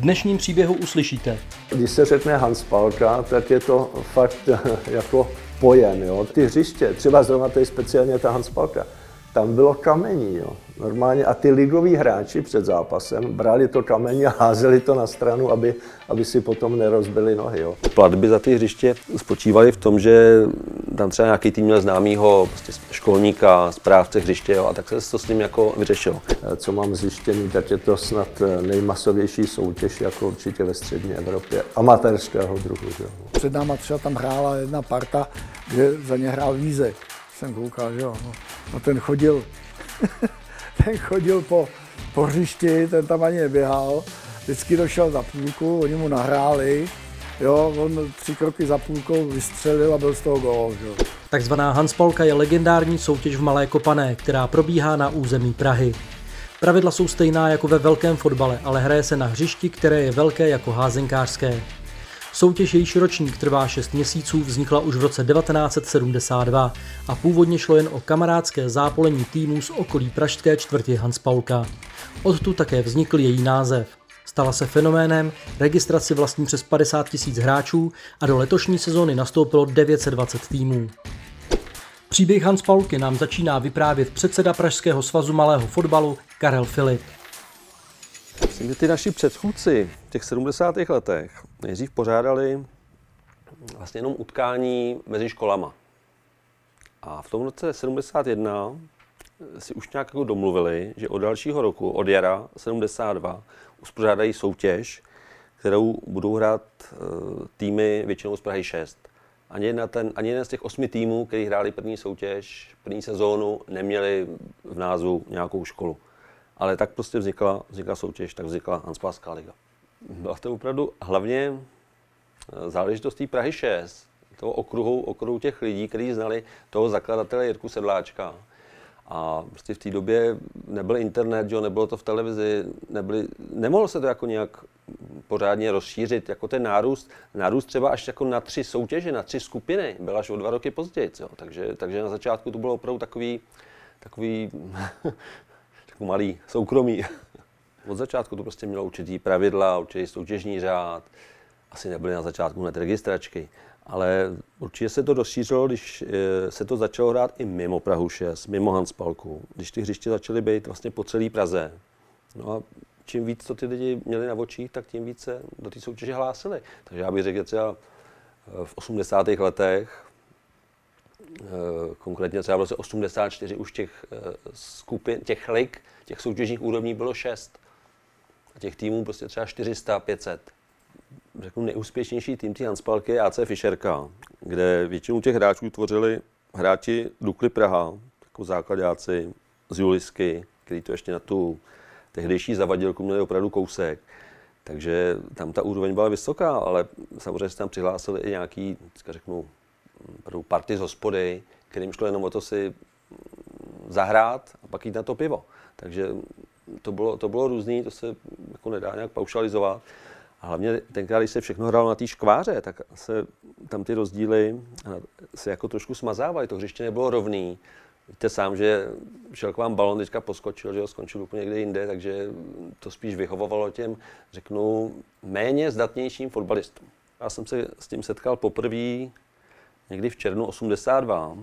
V dnešním příběhu uslyšíte. Když se řekne Hans Palka, tak je to fakt jako pojem. Jo? Ty hřiště, třeba zrovna tady speciálně ta Hans Palka, tam bylo kamení, jo. Normálně a ty ligoví hráči před zápasem brali to kamení a házeli to na stranu, aby, aby si potom nerozbili nohy. Jo. Platby za ty hřiště spočívaly v tom, že tam třeba nějaký tým měl známýho prostě školníka, správce hřiště jo, a tak se to s ním jako vyřešilo. Co mám zjištěný, tak je to snad nejmasovější soutěž jako určitě ve střední Evropě, amatérského druhu. Že? Před náma třeba tam hrála jedna parta, kde za ně hrál Vízek jsem koukal, že jo. No, no ten chodil, ten chodil po, po hřišti, ten tam ani neběhal. Vždycky došel za půlku, oni mu nahráli, jo, on tři kroky za půlkou vystřelil a byl z toho gol, jo. Takzvaná Hanspolka je legendární soutěž v Malé Kopané, která probíhá na území Prahy. Pravidla jsou stejná jako ve velkém fotbale, ale hraje se na hřišti, které je velké jako házenkářské. Soutěž jejíž ročník trvá 6 měsíců, vznikla už v roce 1972 a původně šlo jen o kamarádské zápolení týmů z okolí pražské čtvrti Hans Paulka. Odtud také vznikl její název. Stala se fenoménem, registraci vlastní přes 50 tisíc hráčů a do letošní sezóny nastoupilo 920 týmů. Příběh Hans Paulky nám začíná vyprávět předseda Pražského svazu malého fotbalu Karel Filip. Myslím, že ty naši předchůdci v těch 70. letech nejdřív pořádali vlastně jenom utkání mezi školama. A v tom roce 71 si už nějak jako domluvili, že od dalšího roku, od jara 72, uspořádají soutěž, kterou budou hrát eh, týmy většinou z Prahy 6. Ani, jedna ten, ani jeden z těch osmi týmů, který hráli první soutěž, první sezónu, neměli v názvu nějakou školu. Ale tak prostě vznikla, vznikla soutěž, tak vznikla Hanspáská liga. Byla to opravdu hlavně eh, záležitost té Prahy 6, toho okruhu, okruhu těch lidí, kteří znali toho zakladatele Jirku Sedláčka. A prostě v té době nebyl internet, jo, nebylo to v televizi, nebyli, nemohlo se to jako nějak pořádně rozšířit, jako ten nárůst, nárůst třeba až jako na tři soutěže, na tři skupiny, byl až o dva roky později, jo. Takže, takže na začátku to bylo opravdu takový, takový takový malý soukromí. Od začátku to prostě mělo určitý pravidla, určitý soutěžní řád, asi nebyly na začátku hned registračky, ale určitě se to rozšířilo, když eh, se to začalo hrát i mimo Prahu 6, mimo Hanspalku, když ty hřiště začaly být vlastně po celé Praze. No a čím víc to ty lidi měli na očích, tak tím více do té soutěže hlásili. Takže já bych řekl, že třeba eh, v 80. letech Eh, konkrétně třeba v roce 84 už těch skupin, těch lig, těch soutěžních úrovní bylo 6. A těch týmů prostě třeba 400, 500. Řeknu nejúspěšnější tým té Hanspalky je AC Fischerka, kde většinu těch hráčů tvořili hráči Dukly Praha, jako základáci z Julisky, který to ještě na tu tehdejší zavadilku měli opravdu kousek. Takže tam ta úroveň byla vysoká, ale samozřejmě se tam přihlásili i nějaký, řeknu, party z hospody, kterým šlo jenom o to si zahrát a pak jít na to pivo. Takže to bylo, to bylo různý, to se jako nedá nějak paušalizovat. A hlavně tenkrát, když se všechno hrálo na té škváře, tak se tam ty rozdíly se jako trošku smazávaly. To hřiště nebylo rovný. Víte sám, že šel k vám balon, teďka poskočil, že ho skončil úplně někde jinde, takže to spíš vyhovovalo těm, řeknu, méně zdatnějším fotbalistům. Já jsem se s tím setkal poprvé někdy v červnu 82.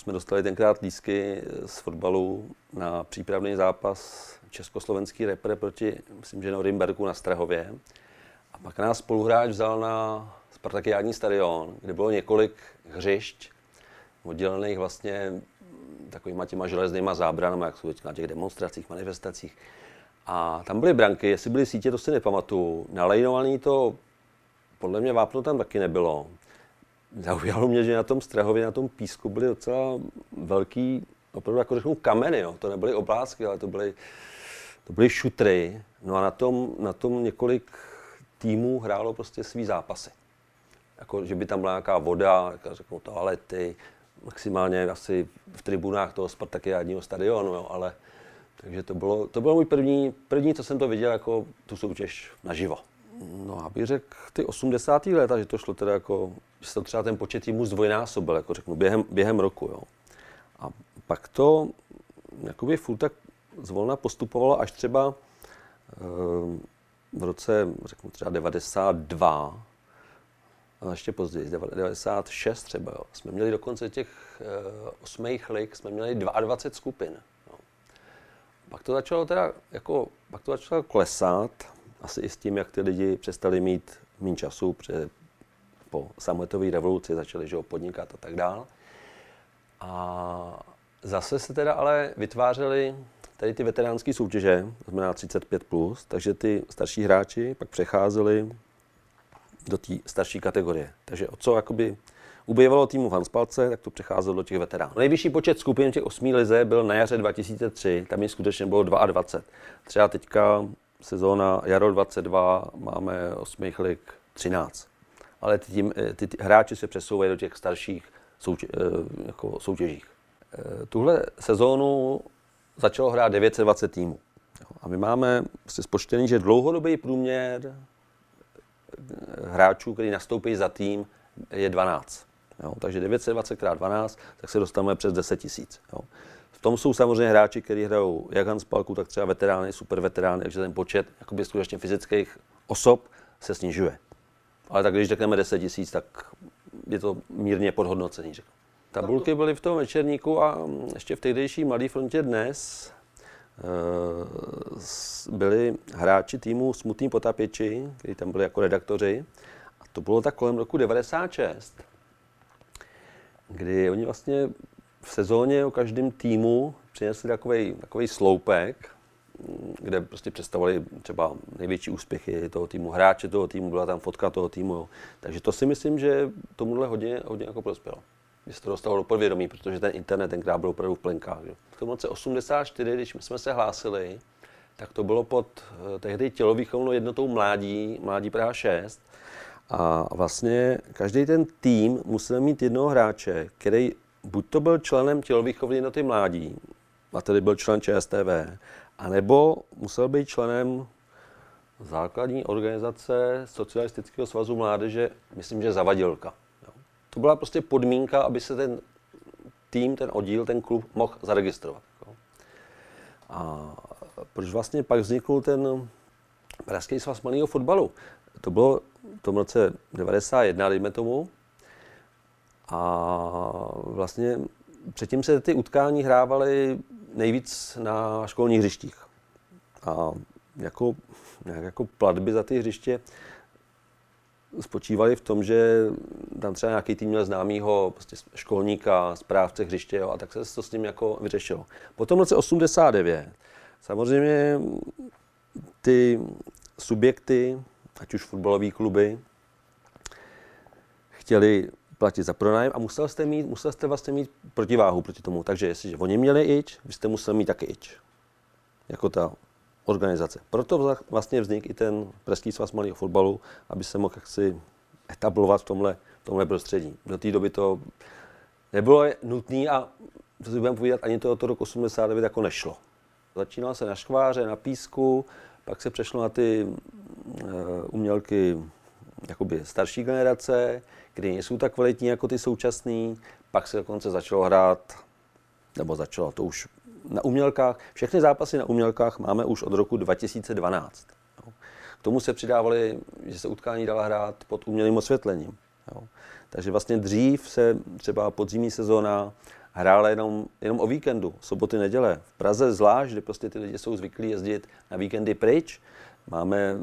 Jsme dostali tenkrát lísky z fotbalu na přípravný zápas československý repre proti, myslím, že Norimberku na Strahově. A pak nás spoluhráč vzal na Spartakiádní stadion, kde bylo několik hřišť, oddělených vlastně takovýma těma železnýma zábranama, jak jsou na těch demonstracích, manifestacích. A tam byly branky, jestli byly sítě, to si nepamatuju. Nalejnovaný to, podle mě vápno tam taky nebylo zaujalo mě, že na tom Strahově, na tom písku byly docela velký, opravdu jako řeknu kameny, jo. to nebyly oblázky, ale to byly, to byly šutry. No a na tom, na tom několik týmů hrálo prostě svý zápasy. Jako, že by tam byla nějaká voda, jako řeknu toalety, maximálně asi v tribunách toho Spartakiádního stadionu, jo, ale takže to bylo, to bylo můj první, první, co jsem to viděl jako tu soutěž naživo. No, abych řekl ty 80. léta, že to šlo teda jako, že se třeba ten počet týmů zdvojnásobil, jako řeknu, během, během roku, jo. A pak to jakoby furt tak zvolna postupovalo až třeba e, v roce, řeknu třeba 92, a ještě později, 96 třeba, jo, jsme měli dokonce těch uh, osmých lig, jsme měli 22 skupin. Jo. Pak to začalo teda, jako, pak to začalo klesat, asi i s tím, jak ty lidi přestali mít méně času, protože po sametové revoluci začali že ho, podnikat a tak dále. A zase se teda ale vytvářely tady ty veteránské soutěže, znamená 35+, plus, takže ty starší hráči pak přecházeli do té starší kategorie. Takže o co jakoby ubývalo týmu v Hanspalce, tak to přecházelo do těch veteránů. Nejvyšší počet skupin těch osmí lize byl na jaře 2003, tam jich skutečně bylo 22. Třeba teďka sezóna jaro 22 máme osmých lig 13. Ale ty, tím, ty, ty hráči se přesouvají do těch starších soutěž, eh, jako soutěžích. Eh, tuhle sezónu začalo hrát 920 týmů. A my máme prostě spočtený, že dlouhodobý průměr hráčů, který nastoupí za tým, je 12. Jo, takže 920 x 12, tak se dostaneme přes 10 tisíc. Tom jsou samozřejmě hráči, kteří hrajou jak Hanspalku, tak třeba veterány, super veterány, takže ten počet jakoby skutečně fyzických osob se snižuje. Ale tak když řekneme 10 tisíc, tak je to mírně podhodnocený. Řeknu. Tabulky byly v tom večerníku a ještě v tehdejší Mladé frontě dnes Eh, byli hráči týmu Smutný potapěči, kteří tam byli jako redaktoři. A to bylo tak kolem roku 96, kdy oni vlastně v sezóně o každém týmu přinesli takový, sloupek, kde prostě představovali třeba největší úspěchy toho týmu, hráče toho týmu, byla tam fotka toho týmu. Takže to si myslím, že tomuhle hodně, hodně jako prospělo by se to dostalo do podvědomí, protože ten internet tenkrát byl opravdu v plenkách. Že? V tom roce 84, když jsme se hlásili, tak to bylo pod eh, tehdy tělovýchovnou jednotou Mládí, Mládí Praha 6. A vlastně každý ten tým musel mít jednoho hráče, který buď to byl členem tělovýchovné jednoty Mládí, a tedy byl člen ČSTV, anebo musel být členem základní organizace Socialistického svazu mládeže, myslím, že Zavadilka. To byla prostě podmínka, aby se ten tým, ten oddíl, ten klub mohl zaregistrovat. A proč vlastně pak vznikl ten Pražský svaz malého fotbalu? To bylo v tom roce 91, dejme tomu. A vlastně předtím se ty utkání hrávaly nejvíc na školních hřištích. A jako, jako platby za ty hřiště spočívaly v tom, že tam třeba nějaký tým měl známýho prostě školníka, správce hřiště jo, a tak se to s ním jako vyřešilo. Potom v roce 89 samozřejmě ty subjekty, ať už fotbalové kluby, chtěli platit za pronájem a musel jste, mít, musel jste vlastně mít protiváhu proti tomu. Takže jestliže oni měli ič, vy jste musel mít taky ič. Jako ta organizace. Proto vlastně vznikl i ten Pražský svaz malého fotbalu, aby se mohl jaksi etablovat v tomhle, v tomhle prostředí. Do té doby to nebylo nutné a to si budeme povídat, ani to od roku 89 jako nešlo. Začínalo se na škváře, na písku, pak se přešlo na ty uh, umělky jakoby starší generace, kdy nejsou tak kvalitní jako ty současný, pak se dokonce začalo hrát, nebo začalo, to už na umělkách, všechny zápasy na umělkách máme už od roku 2012. Jo. K tomu se přidávali, že se utkání dala hrát pod umělým osvětlením. Takže vlastně dřív se třeba podzimní sezóna hrála jenom, jenom o víkendu, soboty, neděle. V Praze zvlášť, kde prostě ty lidi jsou zvyklí jezdit na víkendy pryč, máme,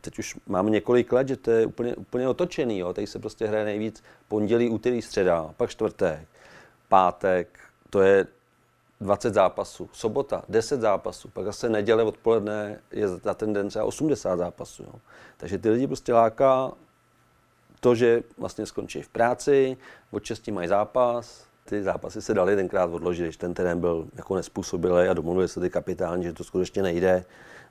teď už máme několik let, že to je úplně, úplně otočený. Jo. Tady se prostě hraje nejvíc pondělí, úterý, středa, pak čtvrtek, pátek, to je 20 zápasů, sobota 10 zápasů, pak zase neděle odpoledne je za ten den třeba 80 zápasů. Jo. Takže ty lidi prostě láká to, že vlastně skončí v práci, od 6 mají zápas, ty zápasy se daly tenkrát odložit, když ten terén byl jako nespůsobilý a domluvili se ty kapitáni, že to skutečně nejde,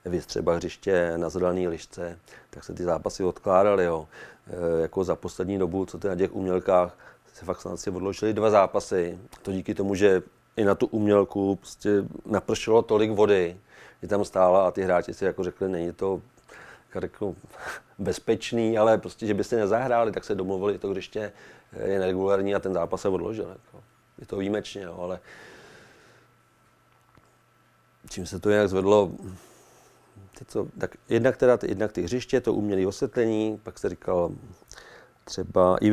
víc třeba hřiště na zelený lišce, tak se ty zápasy odkládaly. Jo. E, jako za poslední dobu, co ty na těch umělkách, se fakt snad si odložili dva zápasy. To díky tomu, že i na tu umělku prostě napršelo tolik vody, že tam stála a ty hráči si jako řekli, není to jako bezpečný, ale prostě, že byste nezahráli, tak se domluvili, to hřiště je neregulární a ten zápas se odložil. Jako. Je to výjimečně, jo, ale čím se to nějak zvedlo, co, tak jednak, teda, jednak ty hřiště, to umělé osvětlení, pak se říkal třeba i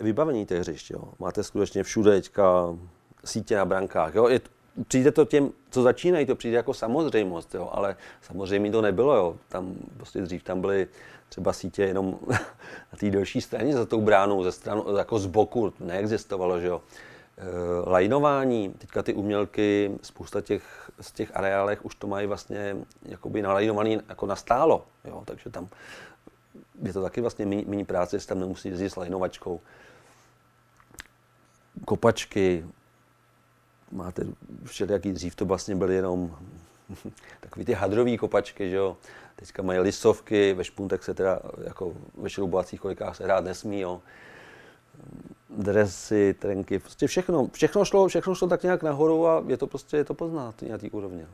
vybavení těch hřišť. Jo. Máte skutečně všude teďka sítě na brankách. Jo. Je, přijde to těm, co začínají, to přijde jako samozřejmost, jo, ale samozřejmě to nebylo. Jo. Tam prostě dřív tam byly třeba sítě jenom na té delší straně za tou bránou, ze stranu, jako z boku, to neexistovalo, že jo. E, lajnování, teďka ty umělky, spousta těch, z těch areálech už to mají vlastně jakoby nalajnovaný jako nastálo, jo, takže tam je to taky vlastně méně práce, jestli tam nemusí jezdit s lajnovačkou. Kopačky, máte všelijaký dřív, to vlastně byly jenom takový ty hadrový kopačky, že jo. Teďka mají lisovky, ve špuntech se teda jako ve šroubovacích kolikách se hrát nesmí, jo. Dresy, trenky, prostě všechno, všechno šlo, všechno šlo tak nějak nahoru a je to prostě, je to poznat na té úrovni.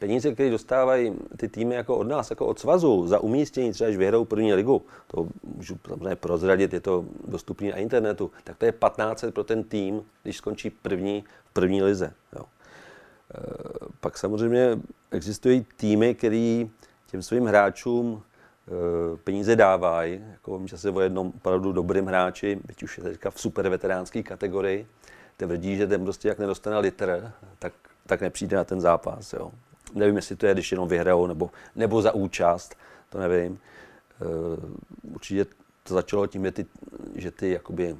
Peníze, které dostávají ty týmy jako od nás, jako od svazu, za umístění, třeba když vyhrou první ligu, to můžu samozřejmě prozradit, je to dostupné na internetu, tak to je 15 pro ten tým, když skončí první v první lize. Jo. E, pak samozřejmě existují týmy, které těm svým hráčům peníze dávají. Jako vím čase o jednom opravdu dobrým hráči, byť už je teďka v super veteránské kategorii, tvrdí, že ten prostě jak nedostane litr, tak, tak nepřijde na ten zápas. Jo. Nevím, jestli to je, když jenom vyhrajou, nebo, nebo za účast, to nevím. E, určitě to začalo tím, že ty, že ty jakoby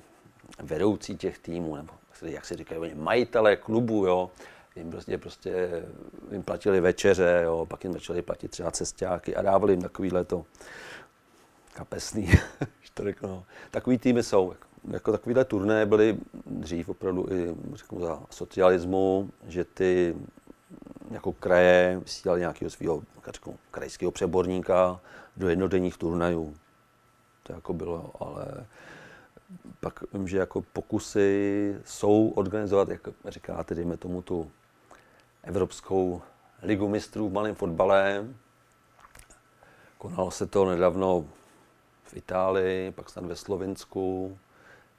vedoucí těch týmů, nebo jak se říkají, majitelé klubu, jo, jim prostě, prostě jim platili večeře, jo, pak jim začali platit třeba cestáky a dávali jim takovýhle to kapesný, to řeknu, no. Takový týmy jsou. Jako, takovýhle turné byly dřív opravdu i řeknu, za socialismu, že ty jako kraje vysílali nějakého svého krajského přeborníka do jednodenních turnajů. To jako bylo, ale pak vím, že jako pokusy jsou organizovat, jak říkáte, dejme tomu tu Evropskou ligu mistrů v malém fotbale. Konalo se to nedávno v Itálii, pak snad ve Slovinsku,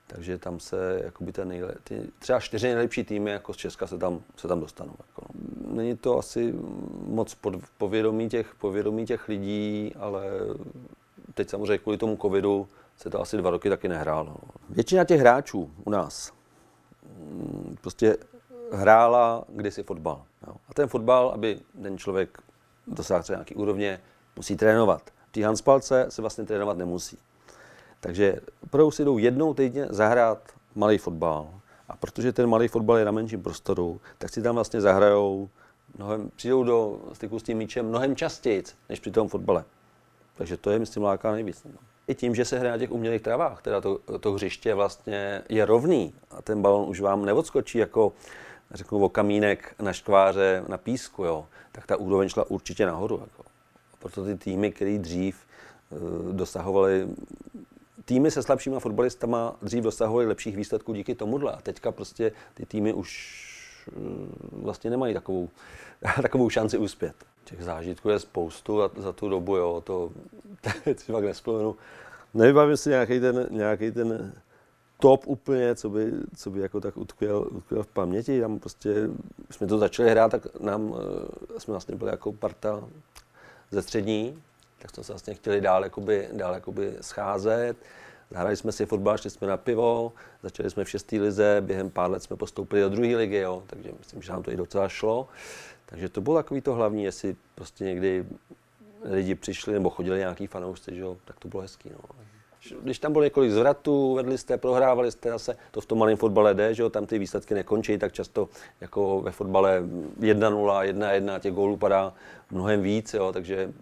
takže tam se jakoby ten nejle, ty, třeba čtyři nejlepší týmy jako z Česka se tam, se tam dostanou. Jako. Není to asi moc pod, povědomí, těch, povědomí těch lidí, ale teď samozřejmě kvůli tomu covidu se to asi dva roky taky nehrálo. Většina těch hráčů u nás mm, prostě hrála kdysi fotbal. A ten fotbal, aby ten člověk dosáhl třeba nějaký úrovně, musí trénovat. Ty Hanspalce se vlastně trénovat nemusí. Takže opravdu si jdou jednou týdně zahrát malý fotbal. A protože ten malý fotbal je na menším prostoru, tak si tam vlastně zahrajou, mnohem, přijdou do styku s tím míčem mnohem častěji, než při tom fotbale. Takže to je, myslím, láká nejvíc. No. I tím, že se hraje na těch umělých travách, teda to, to hřiště vlastně je rovný a ten balon už vám neodskočí jako řeknu o kamínek na škváře na písku, jo, tak ta úroveň šla určitě nahoru. Jako. Proto ty týmy, které dřív uh, dosahovaly týmy se slabšíma fotbalistama dřív dosahovaly lepších výsledků díky tomuhle. A teďka prostě ty týmy už uh, vlastně nemají takovou, takovou šanci uspět. Těch zážitků je spoustu a za tu dobu, jo, to si fakt nespomenu. Nevybavím si nějaký ten, nějaký ten top úplně, co by, co by jako tak utkvěl, utkvěl v paměti. Tam prostě, jsme to začali hrát, tak nám, eh, jsme vlastně byli jako parta ze střední, tak jsme se vlastně chtěli dál, jakoby, dál jakoby scházet. Zahrali jsme si fotbal, šli jsme na pivo, začali jsme v šestý lize, během pár let jsme postoupili do druhé ligy, jo, takže myslím, že nám to i docela šlo. Takže to bylo takový to hlavní, jestli prostě někdy lidi přišli nebo chodili nějaký fanoušci, že jo, tak to bylo hezký. No když tam bylo několik zvratů, vedli jste, prohrávali jste zase, to v tom malém fotbale jde, že jo, tam ty výsledky nekončí, tak často jako ve fotbale 1-0, 1-1, těch gólů padá mnohem víc, jo, takže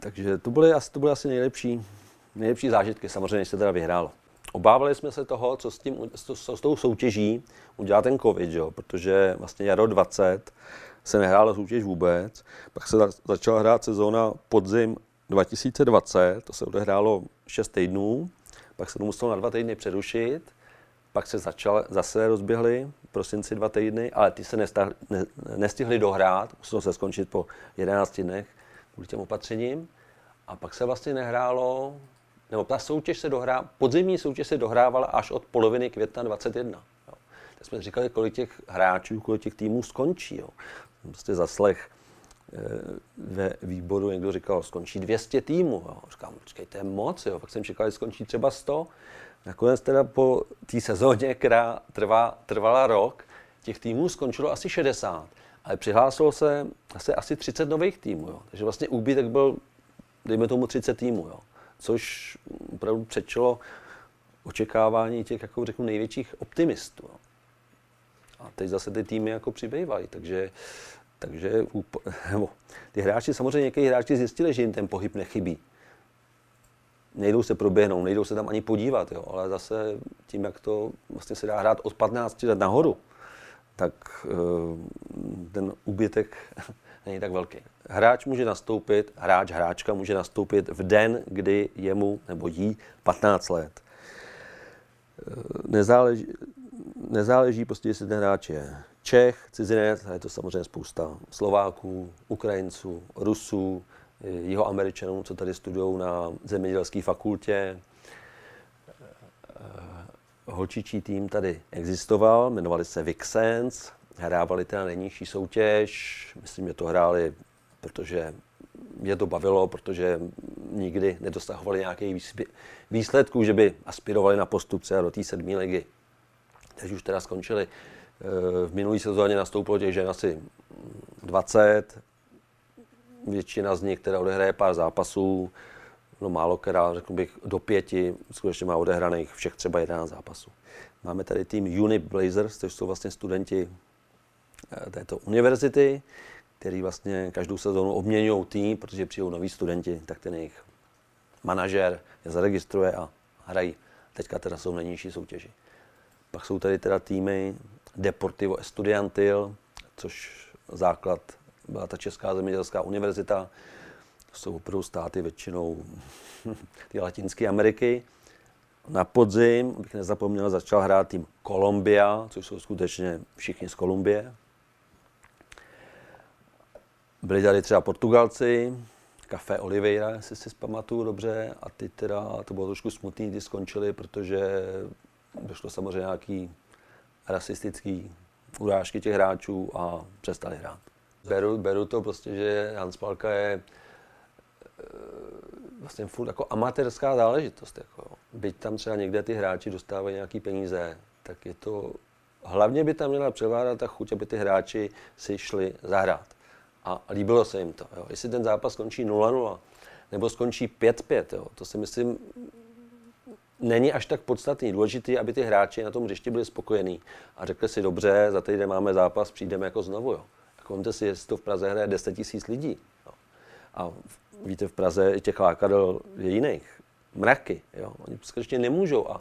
takže to byly, to byly asi nejlepší, nejlepší zážitky, samozřejmě se teda vyhrálo. Obávali jsme se toho, co s, tím, co s tou soutěží udělá ten covid, jo? protože vlastně jaro 20 se nehrála soutěž vůbec, pak se začala hrát sezóna podzim 2020, to se odehrálo 6 týdnů, pak se to muselo na dva týdny přerušit, pak se začal, zase rozběhly v prosinci dva týdny, ale ty se nestahli, ne, nestihli dohrát, muselo se skončit po 11 dnech kvůli těm opatřením. A pak se vlastně nehrálo, nebo ta soutěž se dohrá, podzimní soutěž se dohrávala až od poloviny května 21. Jo. Tak jsme říkali, kolik těch hráčů, kolik těch týmů skončí. Jo. Prostě zaslech ve výboru někdo říkal, skončí 200 týmů. Jo. Říkám, počkej, to je moc, jo. pak jsem čekal, že skončí třeba 100. Nakonec teda po té sezóně, která trvá, trvala rok, těch týmů skončilo asi 60, ale přihlásilo se asi, asi 30 nových týmů. Jo. Takže vlastně úbytek byl, dejme tomu, 30 týmů, jo. což opravdu přečilo očekávání těch, jako řeknu, největších optimistů. Jo. A teď zase ty týmy jako přibývají, takže takže ty hráči, samozřejmě někteří hráči zjistili, že jim ten pohyb nechybí. Nejdou se proběhnout, nejdou se tam ani podívat, jo, ale zase tím, jak to vlastně se dá hrát od 15 let nahoru, tak eh, ten úbytek není tak velký. Hráč může nastoupit, hráč, hráčka může nastoupit v den, kdy jemu nebo jí 15 let. Eh, nezáleží, nezáleží prostě, jestli ten hráč je Čech, cizinec, a je to samozřejmě spousta Slováků, Ukrajinců, Rusů, jeho Američanů, co tady studují na zemědělské fakultě. Holčičí tým tady existoval, jmenovali se Vixens, hrávali teda nejnižší soutěž, myslím, že to hráli, protože mě to bavilo, protože nikdy nedosahovali nějaký výsledků, že by aspirovali na postup třeba do té sedmé ligy. Teď už teda skončili v minulý sezóně nastoupilo těch žen asi 20, většina z nich teda odehraje pár zápasů, no málo která, řekl bych, do pěti, skutečně má odehraných všech třeba 11 zápasů. Máme tady tým Uni Blazers, což jsou vlastně studenti eh, této univerzity, který vlastně každou sezónu obměňují tým, protože přijdou noví studenti, tak ten jejich manažer je zaregistruje a hrají. Teďka teda jsou na nižší soutěži. Pak jsou tady teda týmy Deportivo Estudiantil, což základ byla ta Česká zemědělská univerzita. Jsou opravdu státy většinou ty Latinské Ameriky. Na podzim, bych nezapomněl, začal hrát tým Kolumbia, což jsou skutečně všichni z Kolumbie. Byli tady třeba Portugalci, Café Oliveira, jestli si pamatuju dobře, a ty teda, to bylo trošku smutný, ty skončili, protože došlo samozřejmě nějaký rasistický urážky těch hráčů a přestali hrát. Beru, beru to prostě, že Hans Palka je eh, vlastně furt jako amatérská záležitost. Jako. Byť tam třeba někde ty hráči dostávají nějaký peníze, tak je to, hlavně by tam měla převládat ta chuť, aby ty hráči si šli zahrát. A líbilo se jim to. Jo. Jestli ten zápas skončí 0-0, nebo skončí 5-5, to si myslím, není až tak podstatný. Důležité, aby ty hráči na tom hřišti byli spokojení a řekli si, dobře, za týden máme zápas, přijdeme jako znovu. Jo. Jako vemte si, jestli to v Praze hraje 10 tisíc lidí. Jo. A víte, v Praze těch lákadel je jiných. Mraky. Jo. Oni skutečně nemůžou a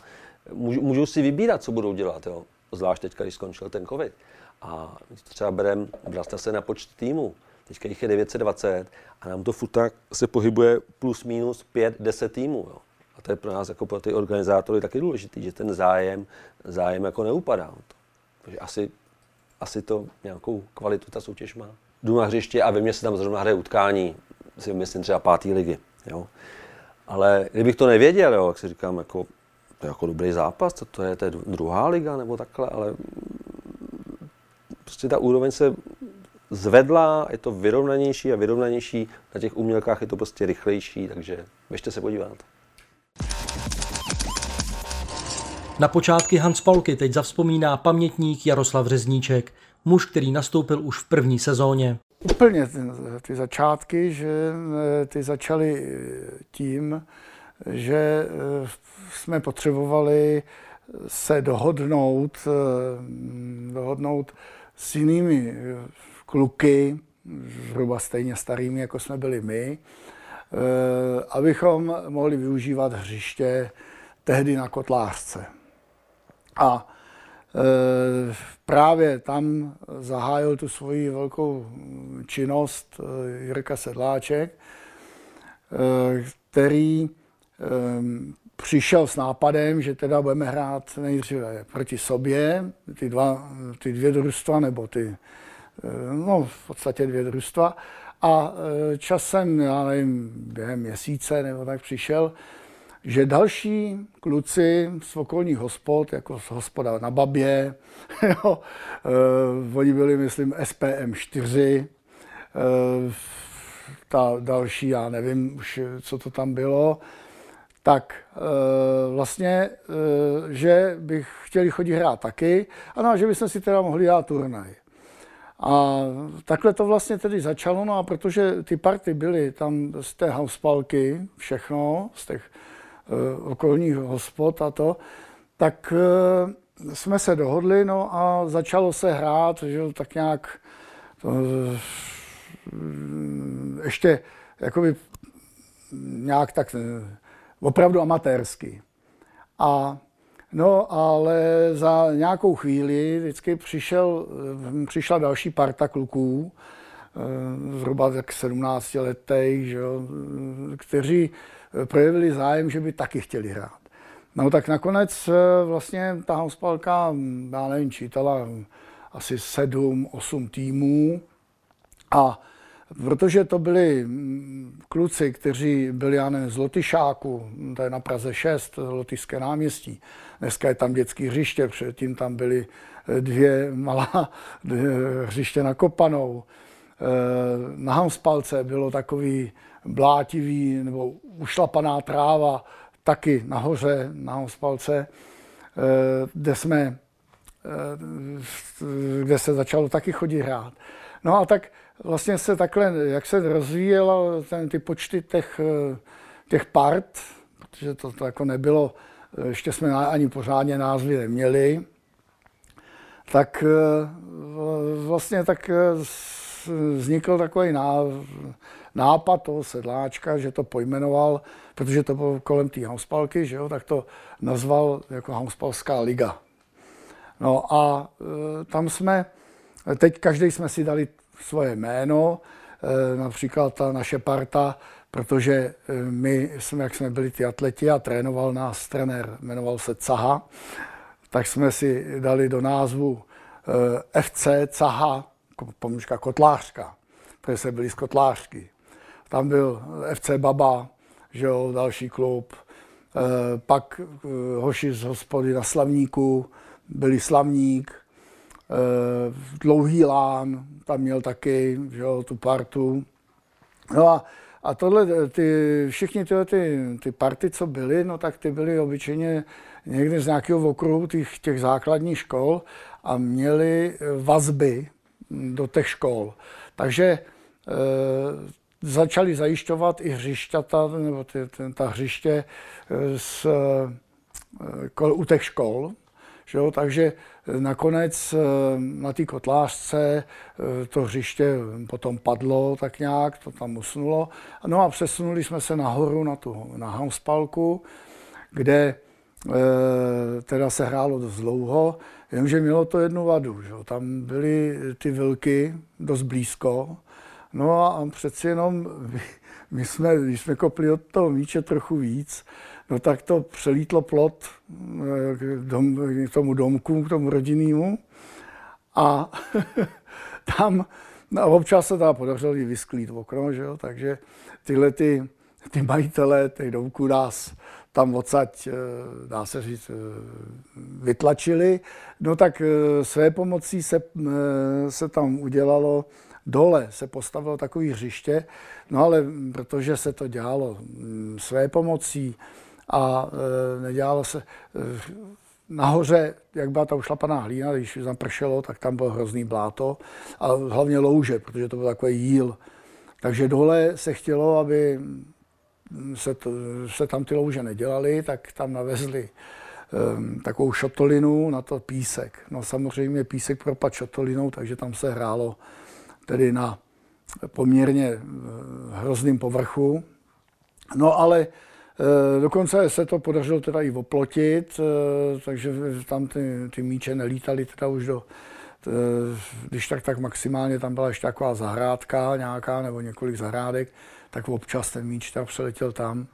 můžou, můžou si vybírat, co budou dělat. Jo. Zvlášť teď, když skončil ten covid. A třeba berem, bral se na počet týmu. Teďka jich je 920 a nám to furt tak se pohybuje plus minus 5-10 týmů. Jo to je pro nás jako pro ty organizátory taky důležité, že ten zájem, zájem jako neupadá. Takže asi, asi to nějakou kvalitu ta soutěž má. Jdu na hřiště a ve mně se tam zrovna hraje utkání, si myslím třeba pátý ligy. Jo. Ale kdybych to nevěděl, jo, jak si říkám, jako, to je jako dobrý zápas, to, to je, to je druhá liga nebo takhle, ale prostě ta úroveň se zvedla, je to vyrovnanější a vyrovnanější, na těch umělkách je to prostě rychlejší, takže běžte se podívat. Na počátky Hans Paulky teď zavzpomíná pamětník Jaroslav Řezníček, muž, který nastoupil už v první sezóně. Úplně ty, ty začátky, že eh, ty začaly eh, tím, že eh, jsme potřebovali se dohodnout, dohodnout s jinými kluky, zhruba stejně starými, jako jsme byli my, abychom mohli využívat hřiště tehdy na Kotlářce. A e, právě tam zahájil tu svoji velkou činnost e, Jirka Sedláček, e, který přišel s nápadem, že teda budeme hrát nejdříve proti sobě, ty, dva, ty dvě družstva, nebo ty, no v podstatě dvě družstva. A časem, já nevím, během měsíce nebo tak přišel že další kluci z okolních hospod, jako z hospoda na Babě, jo, uh, oni byli, myslím, SPM 4, ta další, já nevím už, co to tam bylo, tak vlastně, že bych chtěli chodit hrát taky, a že bychom si teda mohli dát turnaj. A takhle to vlastně tedy začalo, no a protože ty party byly tam z té houspalky, všechno, z těch uh, okolních hospod a to, tak uh, jsme se dohodli, no a začalo se hrát, že tak nějak uh, ještě jakoby nějak tak opravdu amatérsky. A No, ale za nějakou chvíli vždycky přišel, přišla další parta kluků, eh, zhruba tak 17 letých, že jo, kteří projevili zájem, že by taky chtěli hrát. No tak nakonec eh, vlastně ta houspalka, já nevím, čítala asi sedm, osm týmů a protože to byli mm, kluci, kteří byli, já nevím, z Lotyšáku, to je na Praze 6, Lotyšské náměstí, dneska je tam dětské hřiště, předtím tam byly eh, dvě malá hřiště na Kopanou. Eh, na Hamspalce bylo takový blátivý nebo ušlapaná tráva, taky nahoře na Hamspalce, eh, kde jsme kde se začalo taky chodit hrát. No a tak vlastně se takhle, jak se rozvíjela ten, ty počty těch, těch part, protože to, to jako nebylo, ještě jsme ani pořádně názvy neměli, tak vlastně tak vznikl takový nápad toho sedláčka, že to pojmenoval, protože to bylo kolem té hauspalky, že jo, tak to nazval jako hauspalská liga. No a tam jsme, teď každý jsme si dali svoje jméno, například ta naše parta protože my jsme, jak jsme byli ty atleti a trénoval nás trenér, jmenoval se Caha, tak jsme si dali do názvu FC Caha, pomůžka Kotlářka, protože jsme byli z Kotlářky. Tam byl FC Baba, že jo, další klub. Pak hoši z hospody na Slavníku, byli Slavník, Dlouhý Lán, tam měl taky že jo, tu partu. No a, a tohle, ty, všichni tyhle ty, ty party, co byly, no tak ty byly obyčejně někde z nějakého okruhu těch, těch základních škol a měli vazby do těch škol. Takže e, začali zajišťovat i hřišťata, nebo ty, ty, ta hřiště s, e, u těch škol. Že jo? Takže Nakonec eh, na té kotlářce to hřiště potom padlo tak nějak, to tam usnulo. No a přesunuli jsme se nahoru na tu na Hamspalku, kde teda se hrálo dost dlouho, jenomže mělo to jednu vadu. Že? Tam byly ty vilky dost blízko, no a přeci jenom my jsme, když jsme kopli od toho míče trochu víc, no tak to přelítlo plot eh, k, dom, k tomu domku, k tomu rodinnému. A tam no, občas se tam podařilo i vysklít okno, že jo? takže tyhle ty, ty majitelé těch domků nás tam odsaď, eh, dá se říct, eh, vytlačili. No tak své pomocí se, se tam udělalo, dole se postavilo takové hřiště, no ale protože se to dělalo mm, své pomocí, a nedělalo se. Nahoře, jak byla ta ušlapaná hlína, když zapršelo, tak tam bylo hrozný bláto a hlavně louže, protože to byl takový jíl. Takže dole se chtělo, aby se, to, se tam ty louže nedělaly, tak tam navezli um, takovou šotolinu na to písek. No samozřejmě písek propad šotolinou, takže tam se hrálo tedy na poměrně hrozným povrchu. No ale Eh, dokonce se to podařilo teda i oplotit, eh, takže tam ty, ty míče nelítaly teda už do, eh, když tak, tak maximálně tam byla ještě taková zahrádka nějaká nebo několik zahrádek, tak občas ten míč tam přeletěl tam.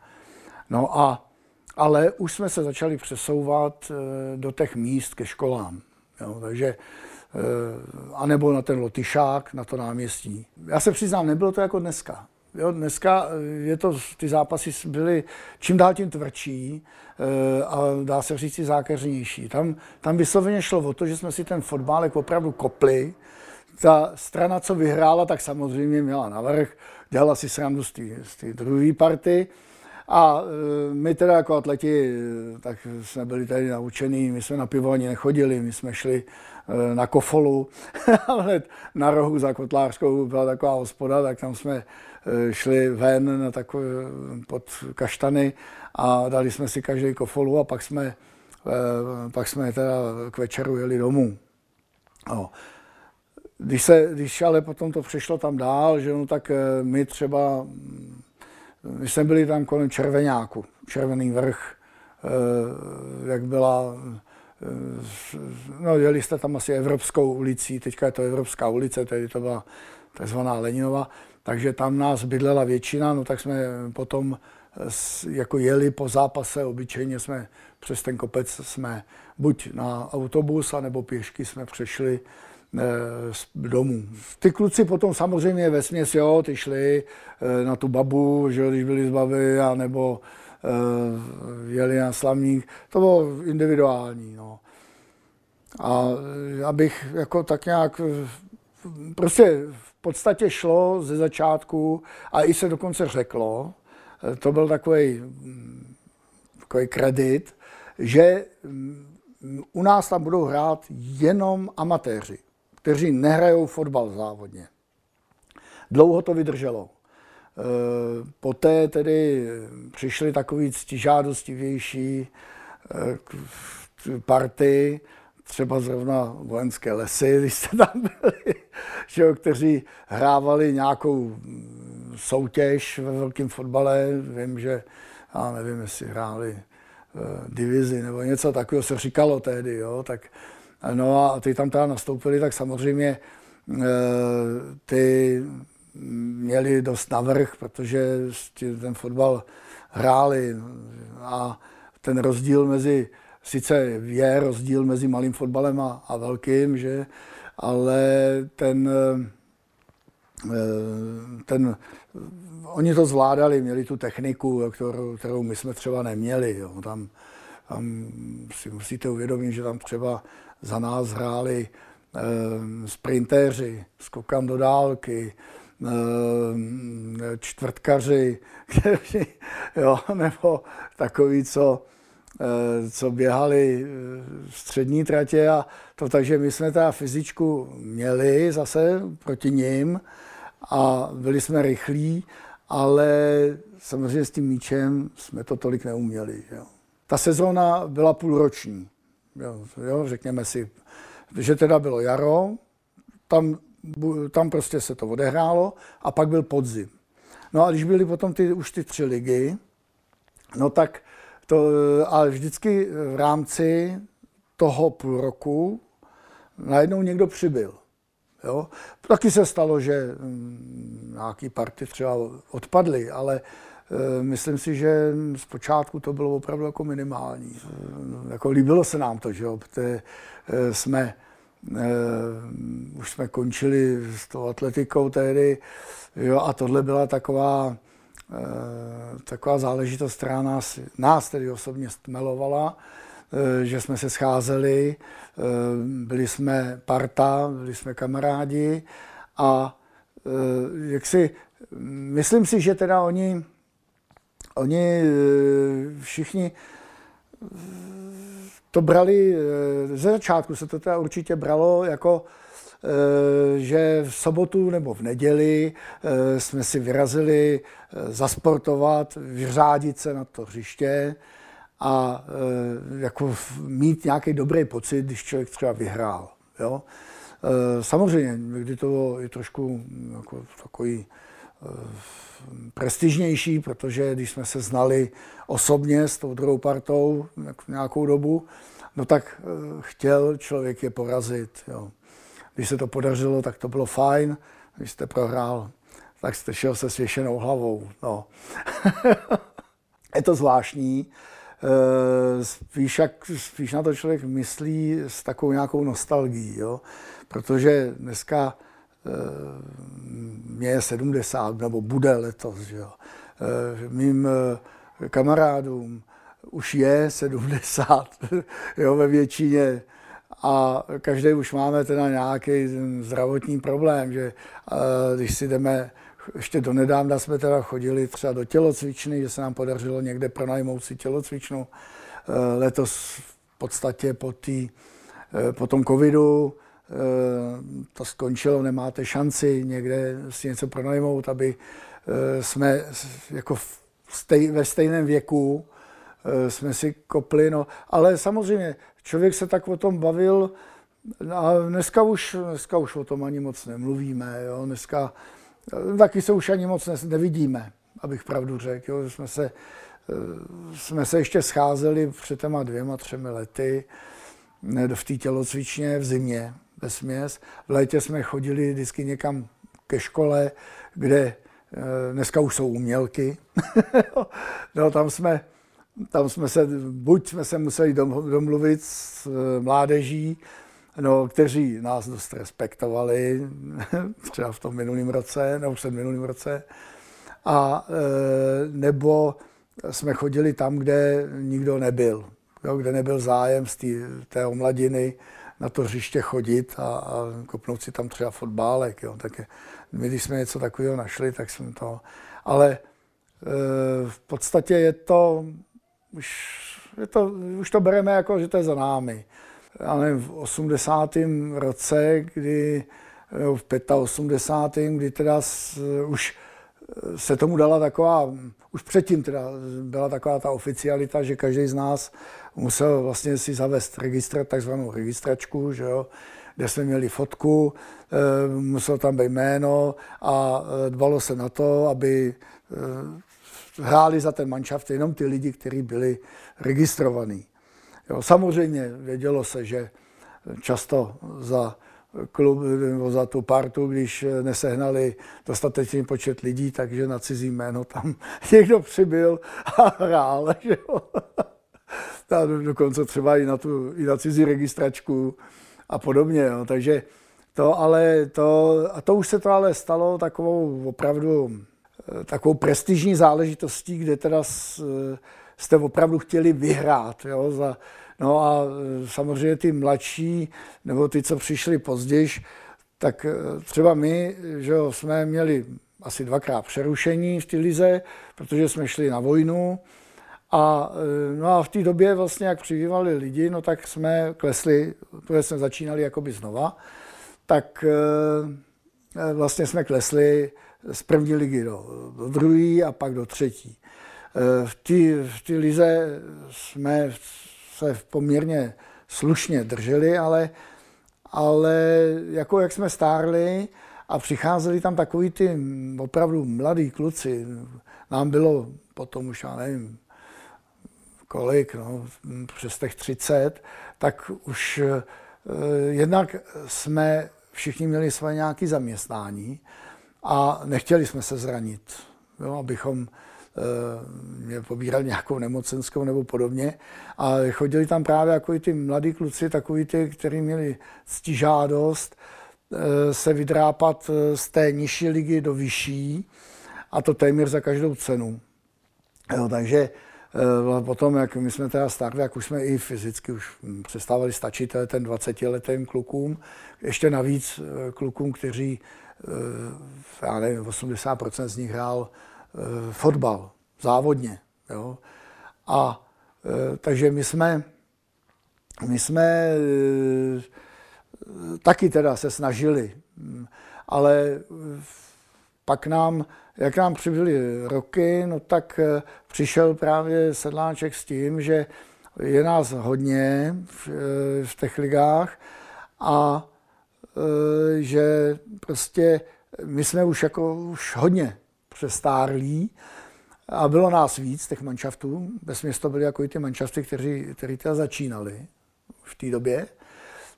No a, ale už jsme se začali přesouvat do těch míst ke školám. Jo, takže anebo na ten Lotyšák, na to náměstí. Já se přiznám, nebylo to jako dneska. Jo, dneska eh, je to, ty zápasy byly čím dál tím tvrdší eh, a dá se říct i zákeřnější. Tam, tam vysloveně šlo o to, že jsme si ten fotbálek opravdu kopli, ta strana, co vyhrála, tak samozřejmě měla navrh, dělala si srandu z té druhé party. A e, my teda jako atleti, e, tak jsme byli tady naučení, my jsme na pivo ani nechodili, my jsme šli e, na kofolu, ale na rohu za Kotlářskou byla taková hospoda, tak tam jsme šli ven na takové, pod kaštany a dali jsme si každý kofolu a pak jsme, pak jsme teda k večeru jeli domů. No. Když, se, když ale potom to přešlo tam dál, že no, tak my třeba my jsme byli tam kolem Červenáku, Červený vrch, eh, jak byla, eh, no jeli jste tam asi Evropskou ulicí, teďka je to Evropská ulice, tedy to byla takzvaná Leninova, takže tam nás bydlela většina, no tak jsme potom jako jeli po zápase, obyčejně jsme přes ten kopec jsme buď na autobus, anebo pěšky jsme přešli Eh, domů. Ty kluci potom samozřejmě ve směs, jo, ty šli eh, na tu babu, že když byli z baby, anebo eh, jeli na slavník. To bylo individuální. No. A abych jako tak nějak prostě v podstatě šlo ze začátku a i se dokonce řeklo, to byl takový, takový kredit, že mm, u nás tam budou hrát jenom amatéři kteří nehrajou fotbal závodně. Dlouho to vydrželo. E, poté tedy přišly takový ctižádostivější e, party, třeba zrovna vojenské lesy, když jste tam byli, že jo, kteří hrávali nějakou soutěž ve velkém fotbale. Vím, že, já nevím, jestli hráli e, divizi nebo něco takového se říkalo tehdy, jo, tak No a ty tam teda nastoupili, tak samozřejmě eh, ty měli dost navrh, protože ten fotbal hráli a ten rozdíl mezi, sice je rozdíl mezi malým fotbalem a, a velkým, že, ale ten, eh, ten, oni to zvládali, měli tu techniku, kterou, kterou my jsme třeba neměli. Jo. Tam, tam si musíte uvědomit, že tam třeba za nás hráli eh, sprintéři, skokam do dálky, eh, čtvrtkaři, kteří, jo, nebo takový, co, eh, co běhali střední tratě a to takže my jsme ta fyzičku měli zase proti ním a byli jsme rychlí, ale samozřejmě s tím míčem jsme to tolik neuměli. Jo. Ta sezóna byla půlroční jo, jo, řekněme si, že teda bylo jaro, tam, tam prostě se to odehrálo a pak byl podzim. No a když byly potom ty, už ty tři ligy, no tak to, ale vždycky v rámci toho půl roku najednou někdo přibyl. Jo? Taky se stalo, že hm, nějaký party třeba odpadly, ale myslím si, že zpočátku to bylo opravdu jako minimální. Eh, jako líbilo se nám to, že jo, protože eh, jsme, už jsme končili s tou atletikou tehdy, jo, a tohle byla taková, taková záležitost, která nás, nás tedy osobně stmelovala, že jsme se scházeli, byli jsme parta, byli jsme kamarádi a jak si, myslím si, že teda oni oni eh, všichni eh, to brali, eh, ze začátku se to teda určitě bralo jako, že v sobotu nebo v neděli jsme si vyrazili zasportovat, vyřádit se na to hřiště a jako mít nějaký dobrý pocit, když člověk třeba vyhrál. Jo? Samozřejmě, někdy to i trošku jako takový prestižnější, protože když jsme se znali osobně s tou druhou partou nějakou dobu, no tak eh, chtěl člověk je porazit. Jo. Když se to podařilo, tak to bylo fajn. Když jste prohrál, tak jste šel se svěšenou hlavou. No. je to zvláštní. Eh, spíš, jak, spíš na to člověk myslí s takovou nějakou nostalgií, jo? protože dneska mě je 70, nebo bude letos, že jo. Eh, mým eh, kamarádům už je 70, jo, ve většině. a každý už máme teda nějaký zdravotní problém, že když si jdeme, ještě do nedávna jsme teda chodili třeba do tělocvičny, že se nám podařilo někde pronajmout si tělocvičnu. Letos v podstatě po, tý, po tom covidu to skončilo, nemáte šanci někde si něco pronajmout, aby jsme jako stej, ve stejném věku jsme si kopli, no, ale samozřejmě člověk se tak o tom bavil a dneska už, dneska už o tom ani moc nemluvíme. Jo? Dneska taky se už ani moc nevidíme, abych pravdu řekl. Jo? Jsme, se, jsme se ještě scházeli před těma dvěma, třemi lety v té tělocvičně v zimě ve směs. V létě jsme chodili vždycky někam ke škole, kde eh, dneska už jsou umělky. no, tam jsme tam jsme se, buď jsme se museli domluvit s eh, mládeží, no, kteří nás dost respektovali, třeba v tom minulém roce, nebo před minulým roce, a eh, nebo jsme chodili tam, kde nikdo nebyl, kde nebyl zájem z té omladiny na to hřiště chodit a, a kopnout si tam třeba fotbálek. Jo. Tak my, když jsme něco takového našli, tak jsme to... Ale e, v podstatě je to už, je to, už to bereme jako, že to je za námi. Nevím, v 80. roce, kdy, v 85. kdy teda s, už se tomu dala taková, už předtím teda byla taková ta oficialita, že každý z nás musel vlastně si zavést registr, takzvanou registračku, že jo, kde jsme měli fotku, eh, musel tam být jméno a eh, dbalo se na to, aby eh, hráli za ten manšaft jenom ty lidi, kteří byli registrovaní. Jo, samozřejmě vědělo se, že často za klub nebo za tu partu, když nesehnali dostatečný počet lidí, takže na cizí jméno tam někdo přibyl a hrál. Že jo? A dokonce třeba i na, tu, i na cizí registračku a podobně. Jo. Takže to ale to, a to už se to ale stalo takovou opravdu takovou prestižní záležitostí, kde teda jste opravdu chtěli vyhrát. Jo, za, no a e, samozřejmě ty mladší, nebo ty, co přišli později, tak třeba my, že jo, jsme měli asi dvakrát přerušení v té lize, protože jsme šli na vojnu. A, e, no a v té době vlastně, jak přibývali lidi, no tak jsme klesli, protože jsme začínali jakoby znova, tak vlastně jsme klesli z první ligy do, do druhé a pak do třetí. E, v té lize jsme se poměrně slušně drželi, ale, ale jako jak jsme stárli a přicházeli tam takový ty opravdu mladí kluci, nám bylo potom už, já nevím, kolik, no, přes těch 30, tak už eh, jednak jsme všichni měli své nějaké zaměstnání a nechtěli jsme se zranit, jo, abychom e, pobírali nějakou nemocenskou nebo podobně. A chodili tam právě jako ty mladí kluci, takový ty, kteří měli ctižádost e, se vydrápat eh, z té nižší ligy do vyšší a to téměř za každou cenu. Jo, takže potom, jak my jsme teda starli, jak už jsme i fyzicky už přestávali stačit ten 20-letým klukům, ještě navíc klukům, kteří Eh, já nevím, 80% z nich hrál eh, fotbal, závodně. Jo? A eh, takže my jsme, my jsme taky teda se snažili, hm, ale pak nám, jak nám přibyly roky, no tak přišel právě Sedláček s tím, že je nás hodně v, v těch ligách a Eh, že prostě my jsme už jako už hodně přestárlí a bylo nás víc, těch manšaftů. Bez města byly jako i ty manšafty, kteří, kteří teda začínali v té době,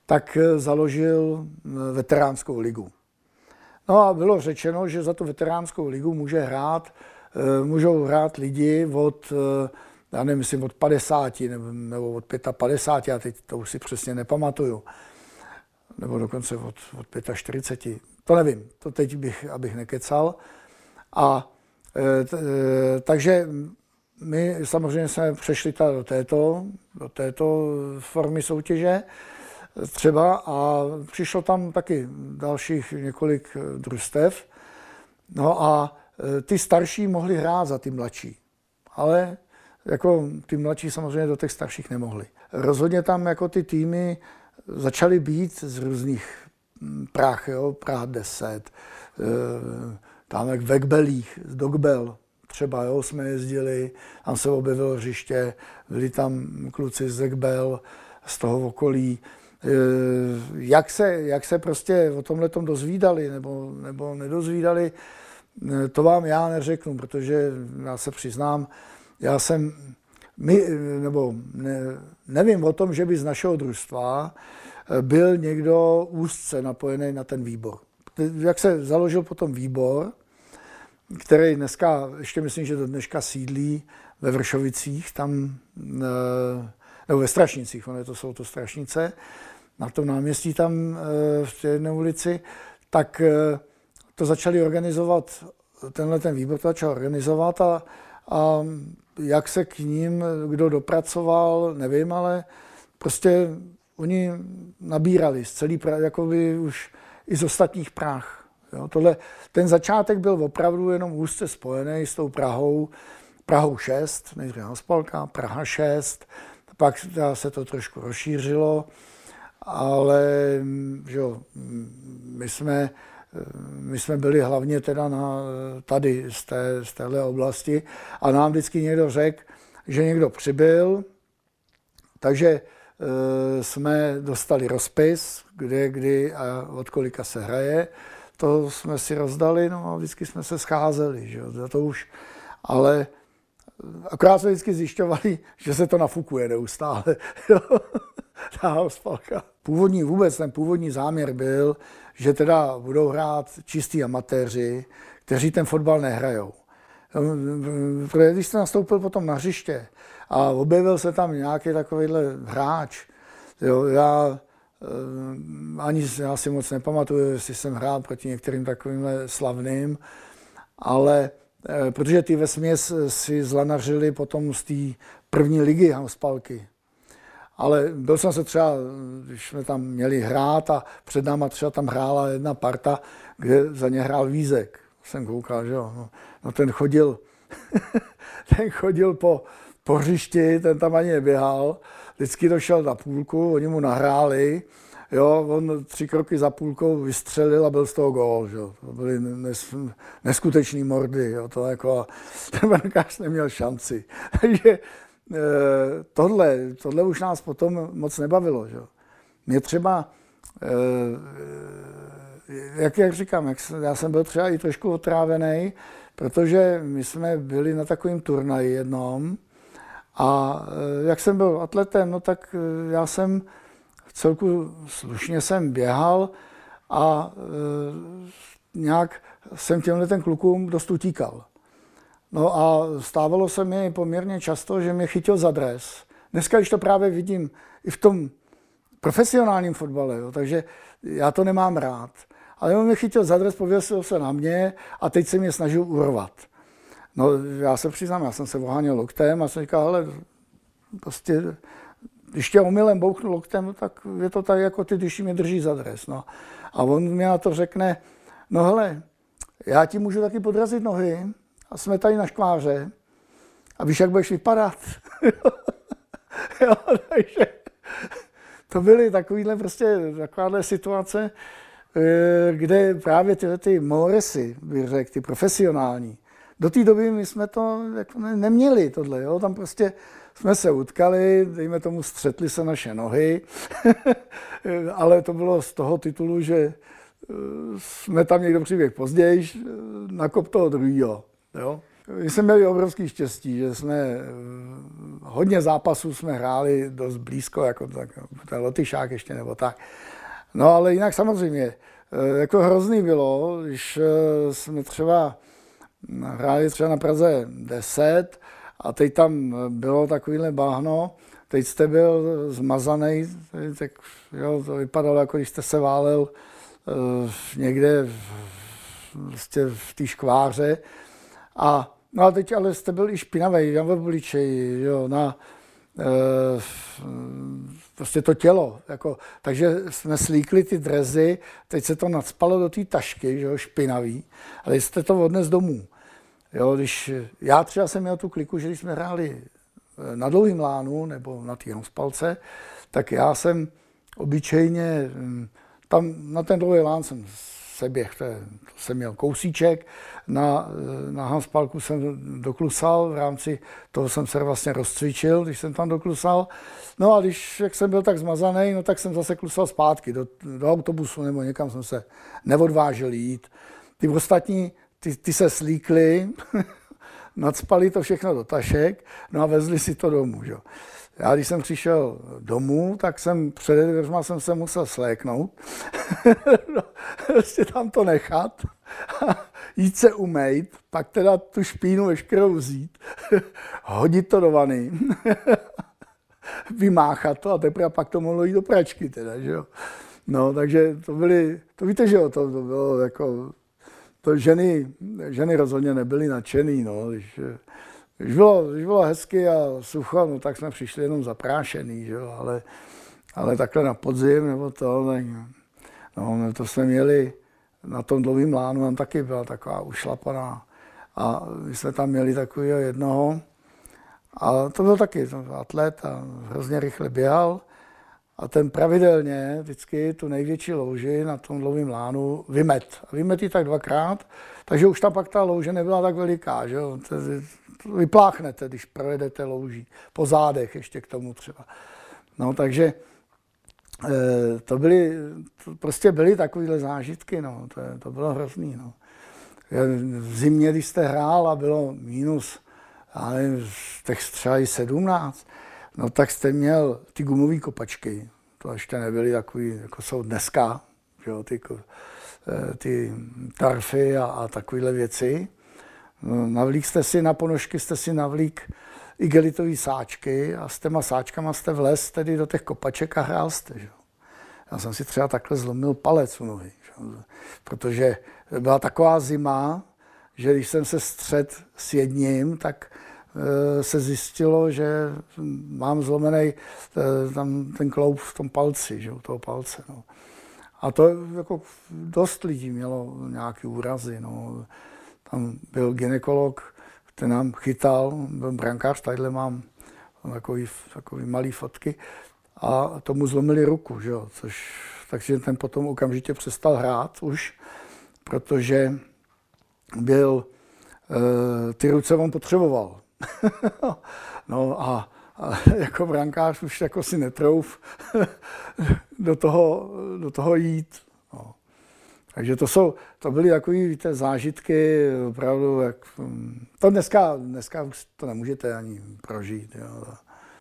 tak eh, založil eh, veteránskou ligu. No a bylo řečeno, že za tu veteránskou ligu může hrát, můžou hrát lidi od, já nevím, myslím, od 50 nebo, nebo od 55, já teď to už si přesně nepamatuju nebo dokonce od, od 45. To nevím, to teď bych, abych nekecal. A e, t, e, takže my samozřejmě jsme přešli do této, do této formy soutěže. Třeba a přišlo tam taky dalších několik družstev. No a ty starší mohli hrát za ty mladší, ale jako ty mladší samozřejmě do těch starších nemohli. Rozhodně tam jako ty týmy začaly být z různých hm, prach, jo, Praha 10, tam jak v Ekbelích, z Dogbel, třeba jo, jsme jezdili, tam se objevilo hřiště, byli tam kluci z Ekbel, z toho okolí. E, jak se, jak se prostě o tomhle tom dozvídali nebo, nebo nedozvídali, e, to vám já neřeknu, protože já se přiznám, já jsem, my, nebo ne, nevím o tom, že by z našeho družstva byl někdo úzce napojený na ten výbor. Jak se založil potom výbor, který dneska, ještě myslím, že do dneška sídlí ve Vršovicích, tam, eh, nebo ve Strašnicích, ono to jsou to Strašnice, na tom náměstí tam eh, v té jedné ulici, tak eh, to začali organizovat, tenhle ten výbor to začal organizovat a, a jak se k ním kdo dopracoval, nevím, ale prostě oni nabírali z celý, jakoby už i z ostatních práh. Jo, tohle, ten začátek byl opravdu jenom úzce spojený s tou Prahou, Prahou 6, nejdřív Haspalka, Praha 6, pak se to trošku rozšířilo, ale že jo, my, jsme, my jsme byli hlavně teda na, tady z, té, z téhle oblasti a nám vždycky někdo řekl, že někdo přibyl, takže e, jsme dostali rozpis, kde, kdy a od kolika se hraje. To jsme si rozdali, no a vždycky jsme se scházeli, že jo, to už, ale akorát jsme vždycky zjišťovali, že se to nafukuje neustále, ta spalka. Původní, vůbec ten původní záměr byl, že teda budou hrát čistí amatéři, kteří ten fotbal nehrajou. Když jste nastoupil potom na hřiště a objevil se tam nějaký takovýhle hráč, jo, já Eh, ani já si moc nepamatuju, jestli jsem hrál proti některým takovýmhle slavným, ale protože ty vesměs si zlanařili potom z té první ligy Hamspalky. Ale byl jsem se třeba, když jsme tam měli hrát a před náma třeba tam hrála jedna parta, kde za ně hrál Vízek. Jsem koukal, že jo. No, no ten chodil, ten chodil po, po hřišti, ten tam ani neběhal vždycky došel na půlku, oni mu nahráli, jo, on tři kroky za půlkou vystřelil a byl z toho gól, že? to byly nes, neskutečný mordy, jo, to jako, ten brankář neměl šanci. Takže e, tohle, tohle už nás potom moc nebavilo, že? Mě třeba, e, jak, jak říkám, jak, já jsem byl třeba i trošku otrávený, protože my jsme byli na takovém turnaji jednom, a eh, jak jsem byl atletem, no tak eh, já jsem celku slušně jsem běhal a eh, nějak jsem těmhle ten klukům dost utíkal. No a stávalo se mi poměrně často, že mě chytil za dres. Dneska, když to právě vidím i v tom profesionálním fotbale, jo, takže já to nemám rád. Ale on mě chytil za dres, pověsil se na mě a teď se mě snažil urvat. No já se přiznám, já jsem se oháněl loktem a jsem říkal, hele, prostě, když tě omylem bouchnu loktem, tak je to tak, jako ty, když mě drží za dres. No. A on mi na to řekne, no hele, já ti můžu taky podrazit nohy a jsme tady na škváře a víš, jak budeš vypadat. jo, takže to byly takovýhle prostě takováhle situace, eh, kde právě tyhle ty moresy, bych řekl, ty profesionální, do té doby my jsme to jako ne, neměli tohle, jo? tam prostě jsme se utkali, dejme tomu, střetli se naše nohy, ale to bylo z toho titulu, že eh, jsme tam někdo přiběh později, eh, nakop toho druhého. Jo? My jsme měli obrovský štěstí, že jsme eh, hodně zápasů jsme hráli dost blízko, jako tak, ten Lotyšák ještě nebo tak. No ale jinak samozřejmě, jako hrozný bylo, když jsme třeba hráli třeba na Praze 10 a teď tam bylo takovýhle báhno, teď jste byl zmazaný, tak jo, to vypadalo, jako když jste se válel uh, někde vlastně v té škváře. A, no a teď ale jste byl i špinavý, na obličeji, jo, na, prostě to tělo. Jako, takže jsme slíkli ty drezy, teď se to nadspalo do té tašky, že jo, špinavý, ale jste to odnes domů. Jo, když, já třeba jsem měl tu kliku, že když jsme hráli eh, na dlouhým lánu nebo na té spalce, tak já jsem obyčejně, hm, tam na ten dlouhý lán jsem se běh, to, je, to jsem měl kousíček, na, eh, na Hanspalku jsem doklusal, v rámci toho jsem se vlastně rozcvičil, když jsem tam doklusal. No a když jak jsem byl tak zmazaný, no tak jsem zase klusal zpátky do, do autobusu nebo někam jsem se neodvážil jít. Ty ostatní ty, ty se slíkli, nadspali to všechno do tašek, no a vezli si to domů. Že? Já když jsem přišel domů, tak jsem před dveřma jsem se musel sléknout, no, prostě tam to nechat, jít se umejt, pak teda tu špínu veškerou vzít, hodit to do vany, vymáchat to a teprve pak to mohlo jít do pračky teda, že jo. No, takže to byly, to víte, že jo, to, to bylo jako to ženy, ženy rozhodně nebyly nadšený, no, když, když, bylo, když bylo hezky a sucho, no, tak jsme přišli jenom zaprášený, že jo, ale, ale takhle na podzim nebo to, tak, no, to jsme měli na tom dlouhým lánu, tam taky byla taková ušlapaná. A my jsme tam měli takového jednoho a to byl taky atlet a hrozně rychle běhal a ten pravidelně vždycky tu největší louži na tom dlouhém lánu vymet. A vymet ji tak dvakrát, takže už tam pak ta louže nebyla tak veliká, že jo? Vypláchnete, když projedete louží. Po zádech ještě k tomu třeba. No, takže eh, to byly, to prostě byly takovéhle zážitky, no. To, to bylo hrozný, no. V zimě, když jste hrál a bylo minus, nevím, těch třeba i 17, no tak jste měl ty gumové kopačky, to ještě nebyly takový, jako jsou dneska, že jo, ty, eh, ty tarfy a, a takovéhle věci. No, navlík jste si, na ponožky jste si navlík igelitový sáčky a s těma sáčkama jste vlez tedy do těch kopaček a hrál jste. Že? Já jsem si třeba takhle zlomil palec u nohy, že? protože byla taková zima, že když jsem se střed s jedním, tak se zjistilo, že mám zlomený eh, tam ten kloub v tom palci, že, u toho palce. No. A to jako dost lidí mělo nějaké úrazy. No. Tam byl ginekolog, ten nám chytal, byl brankář, tadyhle mám takový, takový malý fotky, a tomu zlomili ruku, že jo, což, takže ten potom okamžitě přestal hrát už, protože byl, e, ty ruce on potřeboval. no a, a jako brankář už jako si netrouf do toho, do toho jít. No. Takže to jsou, to byly takové, víte, zážitky, opravdu, jak, to dneska, dneska už to nemůžete ani prožít, jo.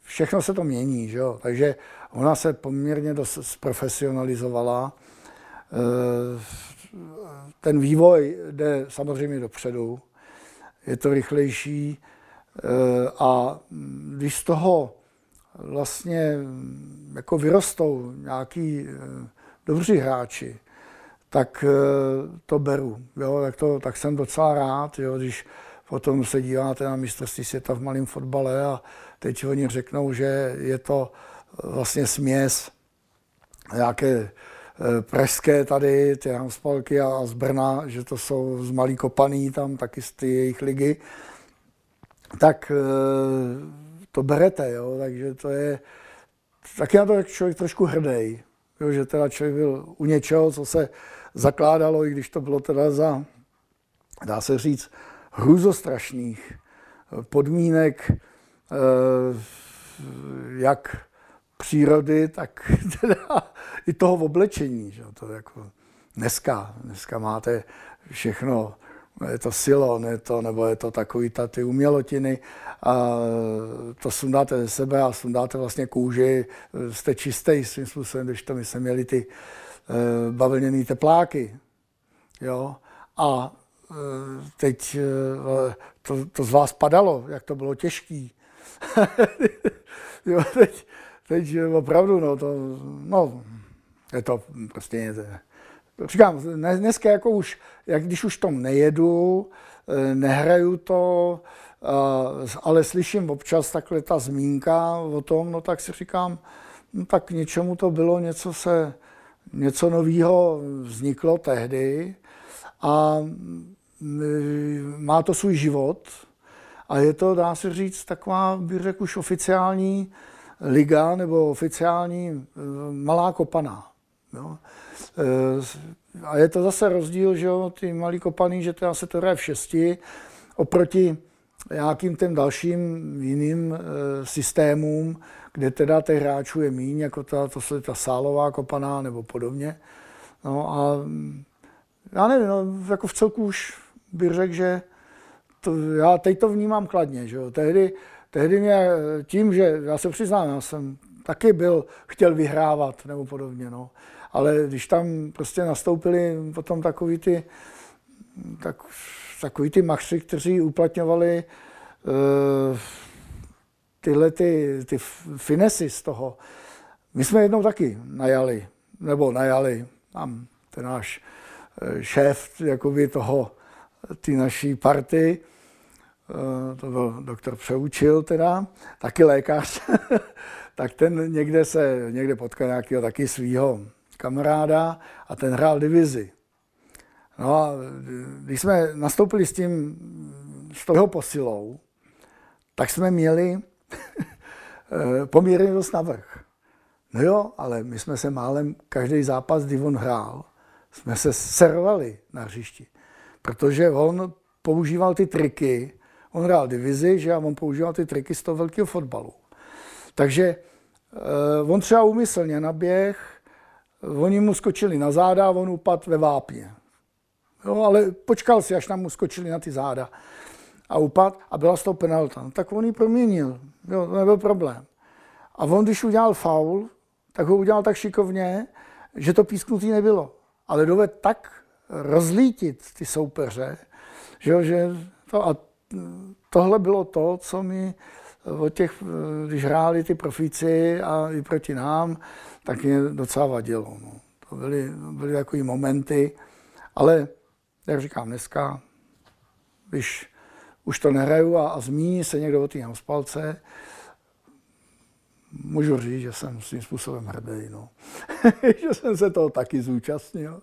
Všechno se to mění, že jo, takže ona se poměrně dost zprofesionalizovala. Ten vývoj jde samozřejmě dopředu, je to rychlejší, a když z toho vlastně jako vyrostou nějaký eh, dobří hráči, tak eh, to beru. Jo, tak, to, tak jsem docela rád, jo, když potom se díváte na mistrovství světa v malém fotbale a teď oni řeknou, že je to vlastně směs nějaké pražské tady, ty Hanspalky a z Brna, že to jsou z malý kopaný tam taky z ty jejich ligy tak eh, to berete, jo? takže to je, taky na to člověk trošku hrdý, jo? že teda člověk byl u něčeho, co se zakládalo, i když to bylo teda za, dá se říct, hrůzostrašných podmínek, eh, jak přírody, tak teda i toho oblečení. Že? To jako dneska, dneska máte všechno je to silon, je to, nebo je to takový ta, ty umělotiny a to sundáte ze sebe a sundáte vlastně kůži, jste čistý svým způsobem, když to my jsme měli ty e, bavlněné tepláky, jo, a e, teď e, to, to z vás padalo, jak to bylo těžký. jo, teď, teď opravdu, no, to, no, je to prostě říkám, dneska jako už, jak když už tom nejedu, eh, nehraju to, eh, ale slyším občas takhle ta zmínka o tom, no tak si říkám, no tak něčemu to bylo, něco se, něco nového vzniklo tehdy a mm, má to svůj život a je to, dá se říct, taková, bych řekl, už oficiální liga nebo oficiální eh, malá kopaná. Jo. Eh, a je to zase rozdíl, že jo, ty malý kopaný, že teda se to hraje v šesti, oproti nějakým těm dalším jiným e, systémům, kde teda těch hráčů je míň, jako ta, to je ta sálová kopaná nebo podobně. No a já nevím, no, jako v celku už bych řekl, že to, já teď to vnímám kladně, že jo. Tehdy, tehdy mě tím, že já se přiznám, já jsem taky byl, chtěl vyhrávat nebo podobně, no. Ale když tam prostě nastoupili potom takový ty, tak, takový ty machři, kteří uplatňovali uh, tyhle ty, ty finesy z toho. My jsme jednou taky najali, nebo najali, tam ten náš eh, šéf jakoby toho, ty naší party, eh, to byl doktor Přeučil teda, taky lékař, tak ten někde se, někde potkal nějakého taky svého kamaráda a ten hrál divizi. No a když jsme nastoupili s tím, s toho posilou, tak jsme měli poměrně dost navrh. No jo, ale my jsme se málem každý zápas, kdy on hrál, jsme se servali na hřišti. Protože on používal ty triky, on hrál divizi, že a on používal ty triky z toho velkého fotbalu. Takže uh, on třeba úmyslně naběh, oni mu skočili na záda a on upadl ve vápně. Jo, ale počkal si, až tam mu skočili na ty záda a upad a byla z toho penalta. No, tak on ji proměnil, jo, to nebyl problém. A on, když udělal faul, tak ho udělal tak šikovně, že to písknutý nebylo. Ale doved tak rozlítit ty soupeře, že, že to, a tohle bylo to, co mi od těch, když hráli ty profíci a i proti nám, tak mě docela vadilo. No. To byly, byly takové momenty, ale jak říkám dneska, když už to nehraju a, a zmíní se někdo o té spalce, můžu říct, že jsem svým způsobem hrdý, no. že jsem se toho taky zúčastnil.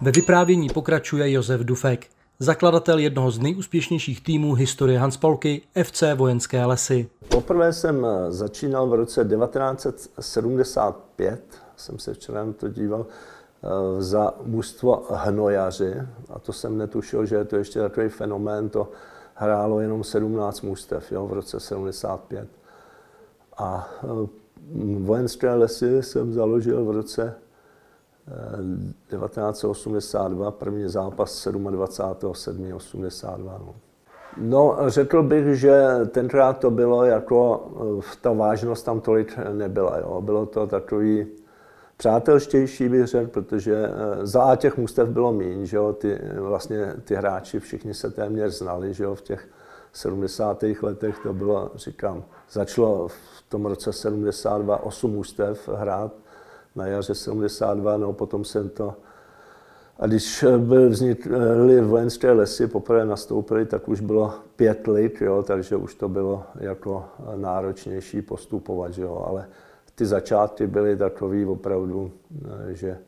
Ve vyprávění pokračuje Josef Dufek, zakladatel jednoho z nejúspěšnějších týmů historie Hanspolky FC Vojenské lesy. Poprvé jsem začínal v roce 1975, jsem se včera na to díval, Eh, za mužstvo hnojaři, a to jsem netušil, že je to ještě takový fenomén, to hrálo jenom 17 mužstev jo, v roce 75. A eh, vojenské lesy jsem založil v roce 1982, eh, první zápas 27.7.82. No. no, řekl bych, že tenkrát to bylo jako, ta vážnost tam tolik nebyla. Jo. Bylo to takový, přátelštější, bych řekl, protože eh, za A těch mustev bylo méně, že jo, ty, vlastně ty hráči všichni se téměř znali, že jo, v těch 70. letech to bylo, říkám, začalo v tom roce 72 8 mustev hrát, na jaře 72, no potom jsem to a když byl vznikly vojenské lesy, poprvé nastoupili, tak už bylo pět let, jo, takže už to bylo jako náročnější postupovat, jo, ale ty začátky byly takový opravdu, eh, že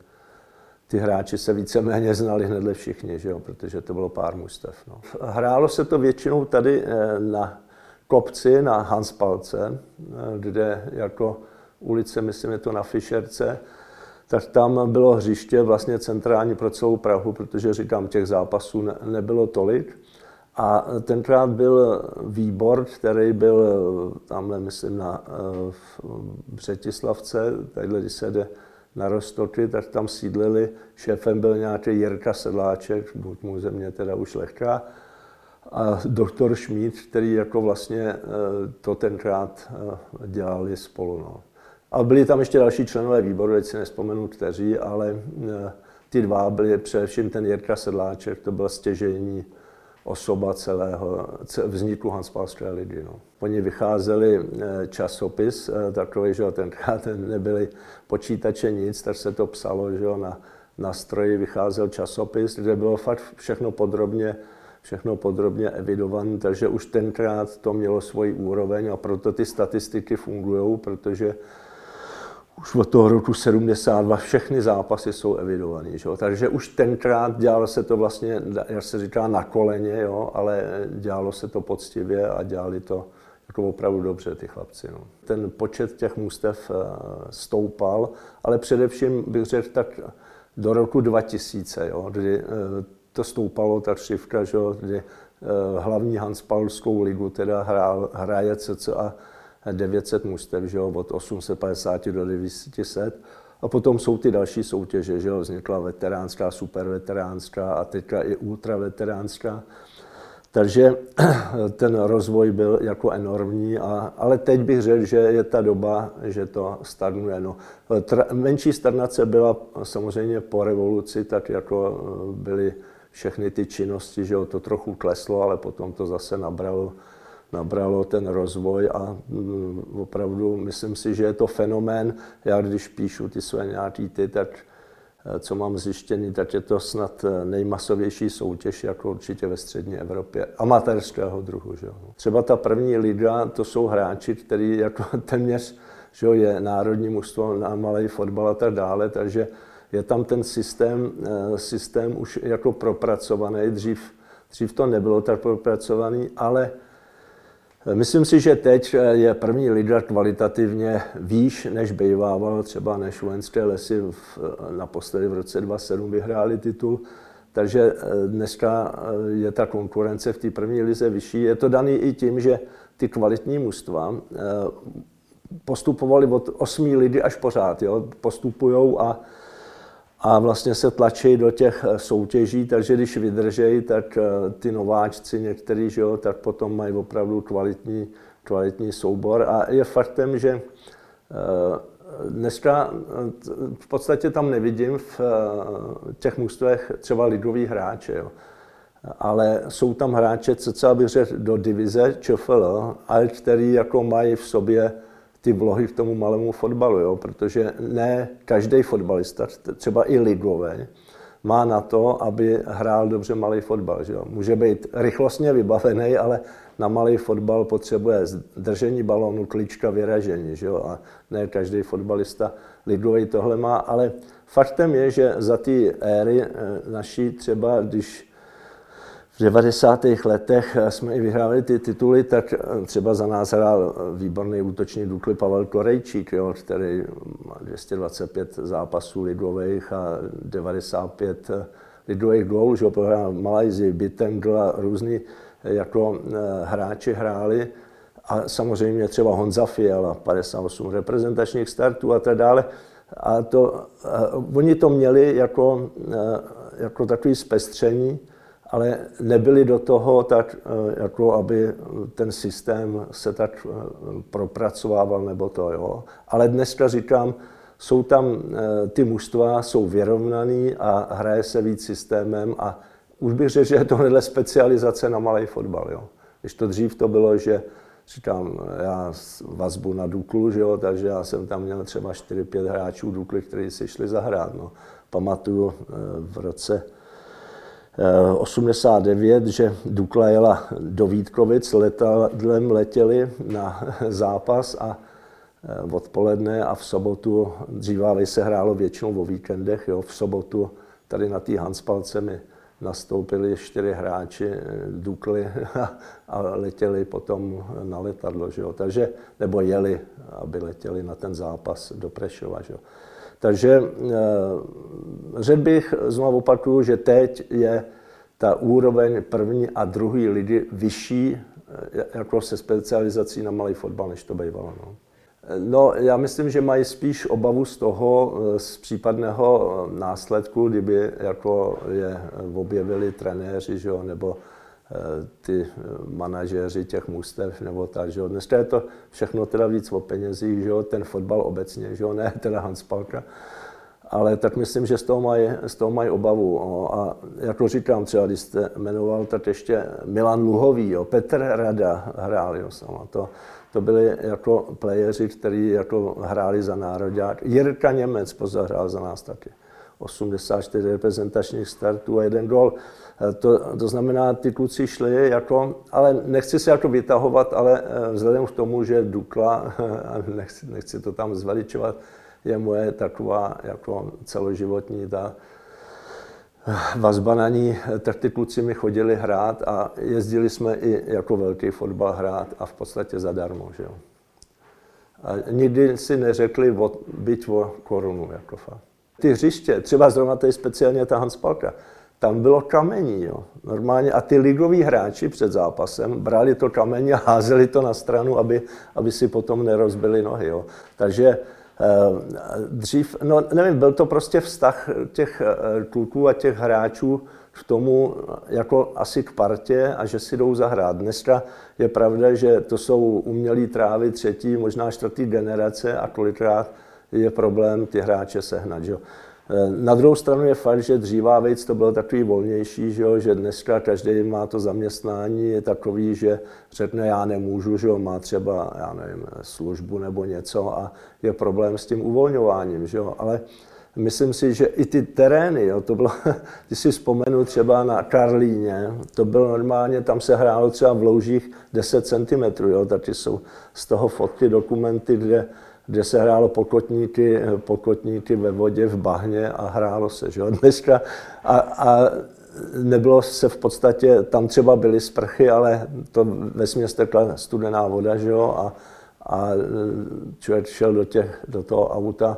ty hráči se víceméně znali hned všichni, že jo, protože to bylo pár mustev. No. Hrálo se to většinou tady eh, na kopci, na Hanspalce, eh, kde jako ulice, myslím, je to na Fischerce, tak tam bylo hřiště vlastně centrální pro celou Prahu, protože říkám, těch zápasů nebylo tolik. A tenkrát byl výbor, který byl tamhle, myslím, na Břetislavce, tadyhle, když se jde na Rostoky, tak tam sídlili, šéfem byl nějaký Jirka Sedláček, buď mu země teda už lehká, a doktor Šmíd, který jako vlastně e, to tenkrát dělali spolu. No. A byli tam ještě další členové výboru, teď si nespomenu kteří, ale e, ty dva byli především ten Jirka Sedláček, to byl stěžení osoba celého vzniku Hanspalské ligy. No. Oni vycházeli eh, časopis eh, takový, že tenkrát nebyly počítače nic, tak se to psalo, že na, na stroji vycházel časopis, kde bylo fakt všechno podrobně všechno podrobně evidované, takže už tenkrát to mělo svoji úroveň a proto ty statistiky fungují, protože už od toho roku 72 všechny zápasy jsou evidované. Takže už tenkrát dělalo se to vlastně, jak se říká, na koleně, jo? ale dělalo se to poctivě a dělali to jako opravdu dobře ty chlapci. No. Ten počet těch mustev eh, stoupal, ale především bych řekl tak do roku 2000, jo? kdy eh, to stoupalo, ta křivka, že? kdy eh, hlavní Hanspalskou ligu teda hrál, hraje cca 900 mustev, že jo, od 850 do 900. A potom jsou ty další soutěže, že jo, vznikla veteránská, superveteránská a teďka i ultraveteránská. Takže ten rozvoj byl jako enormní, a, ale teď bych řekl, že je ta doba, že to stagnuje. No. Tra, menší stagnace byla samozřejmě po revoluci, tak jako eh, byly všechny ty činnosti, že jo, to trochu kleslo, ale potom to zase nabralo nabralo ten rozvoj a mm, opravdu myslím si, že je to fenomén. Já když píšu ty své nějaký ty, tak eh, co mám zjištěný, tak je to snad eh, nejmasovější soutěž, jako určitě ve střední Evropě, amatérského druhu. Že. Třeba ta první liga, to jsou hráči, který jako téměř že je národní mužstvo na malý fotbal a tak dále, takže je tam ten systém, eh, systém už jako propracovaný. Dřív, dřív to nebylo tak propracovaný, ale Myslím si, že teď je první liga kvalitativně výš, než bývával třeba než vojenské lesy v, naposledy v roce 2007 vyhráli titul. Takže eh, dneska eh, je ta konkurence v té první lize vyšší. Je to daný i tím, že ty kvalitní mužstva eh, postupovali od osmí ligy až pořád. Jo? Postupují a a vlastně se tlačí do těch eh, soutěží, takže když vydržejí, tak eh, ty nováčci někteří, že jo, tak potom mají opravdu kvalitní, kvalitní soubor. A je faktem, že eh, dneska v podstatě tam nevidím v těch mužstvech třeba lidový hráče, jo. ale jsou tam hráče, co bych řekl, do divize ČFL, ale který jako mají v sobě ty vlohy k tomu malému fotbalu, jo? protože ne každý fotbalista, třeba i ligové, má na to, aby hrál dobře malý fotbal. Že jo? Může být rychlostně vybavený, ale na malý fotbal potřebuje držení balónu, klička, vyražení. Že jo? A ne každý fotbalista ligový tohle má, ale faktem je, že za ty éry eh, naší třeba, když v 90. letech jsme i vyhráli ty tituly, tak třeba za nás hrál výborný útočný důkly Pavel Korejčík, jo, který má 225 zápasů ligových a 95 ligových gólů, že prohrál Malajzi, Bitengl a různý jako eh, hráči hráli. A samozřejmě třeba Honza Fiala, 58 reprezentačních startů a tak dále. A to, oni to měli jako, eh, jako takový zpestření, ale nebyli do toho tak, eh, jako aby ten systém se tak eh, propracovával nebo to, jo. Ale dneska říkám, jsou tam eh, ty mužstva, jsou vyrovnaný a hraje se víc systémem a už bych řekl, že je tohle specializace na malý fotbal, jo. Když to dřív to bylo, že říkám, já vazbu na Duklu, že jo, takže já jsem tam měl třeba 4-5 hráčů Dukly, kteří si šli zahrát. No. Pamatuju v roce 89, že Dukla jela do Vítkovic, letadlem letěli na zápas a eh, odpoledne a v sobotu, dříve se hrálo většinou o víkendech, jo, v sobotu tady na té Hanspalce mi nastoupili čtyři hráči eh, Dukly a letěli potom na letadlo, že jo. Takže, nebo jeli, aby letěli na ten zápas do Prešova. Že jo. Takže eh, řekl bych, znovu opakuju, že teď je ta úroveň první a druhé ligy vyšší eh, jako se specializací na malý fotbal, než to bývalo. No. No, já myslím, že mají spíš obavu z toho, eh, z případného následku, kdyby jako je objevili trenéři, že jo, nebo ty manažéři těch mustev nebo tak, že jo. Dneska je to všechno teda víc o penězích, že jo, ten fotbal obecně, že jo, ne teda Hans Palka. ale tak myslím, že z toho mají, z toho mají obavu. O, a jako říkám, třeba když jste jmenoval, tak ještě Milan Luhový, jo, Petr Rada hrál, jo, sama. To, to byli jako playeři, kteří jako hráli za národák. Jirka Němec pozor hrál za nás taky. 84 reprezentačních startů a jeden gol. Eh, to, to znamená, ty kluci šli jako, ale nechci se jako vytahovat, ale eh, vzhledem k tomu, že Dukla, nechci, nechci to tam zveličovat, je moje taková jako celoživotní ta eh, vazba na ní, tak ty kluci mi chodili hrát a jezdili jsme i jako velký fotbal hrát a v podstatě zadarmo. Že jo. A nikdy si neřekli o, byť o korunu. Jako fakt. Ty hřiště, třeba zrovna tady speciálně ta Hanspalka, tam bylo kamení. Jo. Normálně a ty ligoví hráči před zápasem brali to kamení a házeli to na stranu, aby, aby si potom nerozbili nohy. Jo. Takže eh, dřív, no nevím, byl to prostě vztah těch eh, kluků a těch hráčů k tomu jako asi k partě a že si jdou zahrát. Dneska je pravda, že to jsou umělý trávy třetí, možná čtvrtý generace a kolikrát je problém ty hráče sehnat. Že? Eh, na druhou stranu je fakt, že dřívá víc to bylo takový volnější, že, jo, že dneska každý má to zaměstnání, je takový, že řekne, já nemůžu, že jo, má třeba, já nevím, službu nebo něco a je problém s tím uvolňováním, že jo, ale myslím si, že i ty terény, jo, to bylo, když si vzpomenu třeba na Karlíně, to bylo normálně, tam se hrálo třeba v loužích 10 cm, jo, taky jsou z toho fotky, dokumenty, kde kde se hrálo pokotníky, pokotníky ve vodě, v bahně a hrálo se. Že? Dneska a, a nebylo se v podstatě, tam třeba byly sprchy, ale to ve směs studená voda, že jo, a, a člověk šel do, těch, do toho auta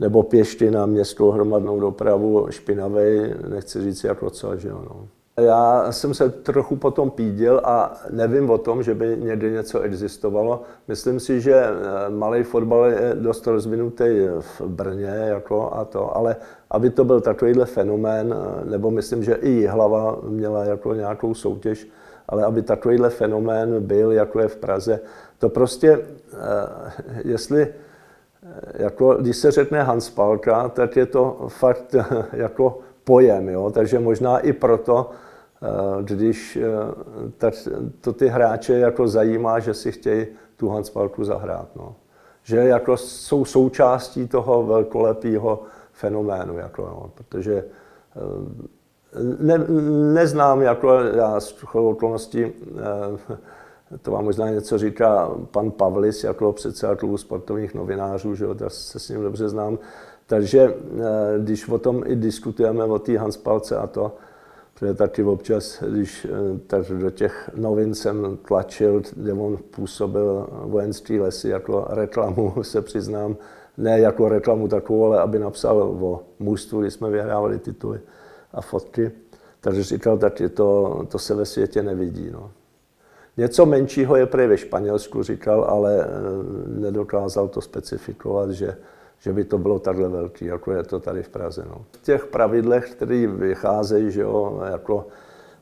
nebo pěšty na městskou hromadnou dopravu špinavej, nechci říct jako co, že jo. No. Já jsem se trochu potom pídil a nevím o tom, že by někdy něco existovalo. Myslím si, že eh, malý fotbal je dost rozvinutý v Brně jako a to, ale aby to byl takovýhle fenomén, eh, nebo myslím, že i hlava měla jako nějakou soutěž, ale aby takovýhle fenomén byl, jako je v Praze, to prostě, eh, jestli jako, když se řekne Hans Palka, tak je to fakt jako pojem, jo? takže možná i proto, když eh, tak to ty hráče jako zajímá, že si chtějí tu Hanspalku zahrát. No. Že jako jsou součástí toho velkolepého fenoménu, jako, no, protože eh, ne, neznám, jako já z okolností, to vám možná něco říká pan Pavlis, jako předseda klubu sportovních novinářů, že jo, se s ním dobře znám, takže eh, když o tom i diskutujeme, o té Hanspalce a to, protože taky občas, když eh, tak do těch novin jsem tlačil, kde on působil vojenský lesy jako reklamu, se přiznám, ne jako reklamu takovou, ale aby napsal o mužstvu, kdy jsme vyhrávali tituly a fotky. Takže říkal taky, to, to se ve světě nevidí. No. Něco menšího je prý ve Španělsku, říkal, ale eh, nedokázal to specifikovat, že že by to bylo takhle velký, jako je to tady v Praze. No. V těch pravidlech, které vycházejí, že jo, jako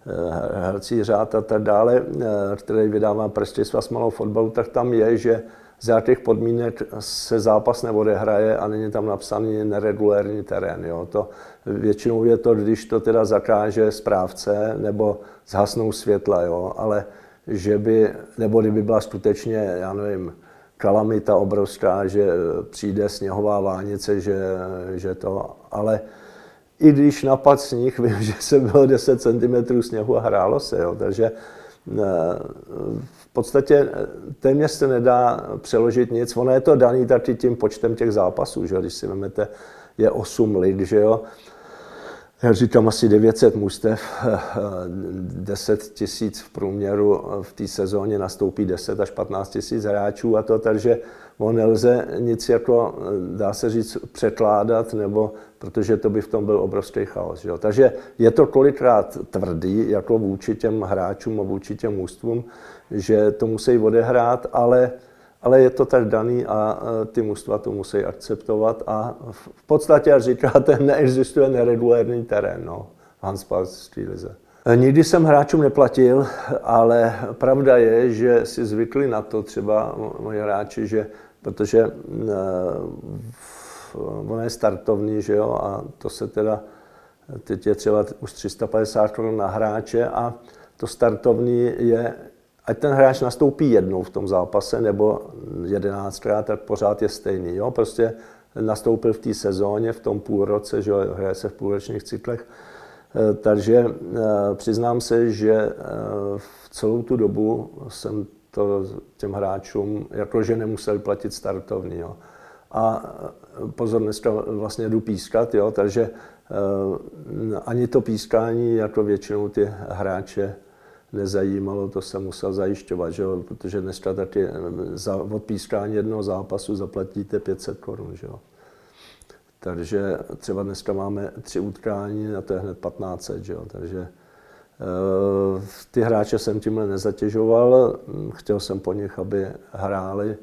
eh, hercí řád a tak dále, eh, který vydává Pražský svaz malou fotbalu, tak tam je, že z jakých podmínek se zápas neodehraje a není tam napsaný neregulérní terén. Jo. To, většinou je to, když to teda zakáže správce nebo zhasnou světla, jo. ale že by, nebo kdyby byla skutečně, já nevím, kalamita obrovská, že přijde sněhová vánice, že, že to, ale i když napad sníh, vím, že se bylo 10 cm sněhu a hrálo se, jo, takže eh, v podstatě téměř se nedá přeložit nic. Ono je to daný taky tím počtem těch zápasů, že když si vezmete, je 8 lig, že jo, já říkám asi 900 mustev, 10 tisíc v průměru v té sezóně nastoupí 10 až 15 tisíc hráčů a to, takže on nelze nic jako, dá se říct, překládat, nebo protože to by v tom byl obrovský chaos. Že? Takže je to kolikrát tvrdý, jako vůči těm hráčům a vůči těm mužstvům, že to musí odehrát, ale ale je to tak daný a ty mužstva to musí akceptovat a v podstatě, jak říkáte, neexistuje neregulární terén no, v Hanspalské lize. Nikdy jsem hráčům neplatil, ale pravda je, že si zvykli na to třeba moji hráči, že protože ono je startovní, že jo, a to se teda, teď je třeba už 350 korun na hráče a to startovní je, ať ten hráč nastoupí jednou v tom zápase nebo jedenáctkrát, tak pořád je stejný, jo, prostě nastoupil v té sezóně, v tom půlroce, že hraje se v půlročních cyklech, eh, takže přiznám se, že v celou tu dobu jsem to těm hráčům, jakože nemuseli platit startovní. Jo. A eh, pozor, dneska vlastně jdu pískat, jo, takže ani to pískání jako většinou ty hráče nezajímalo, to jsem musel zajišťovat, že jo, protože dneska taky eh, za, od pískání jednoho zápasu zaplatíte 500 korun. Že jo. Takže třeba dneska máme tři utkání a to je hned 1500, že jo, takže Eh, ty hráče jsem tímhle nezatěžoval, chtěl jsem po nich, aby hráli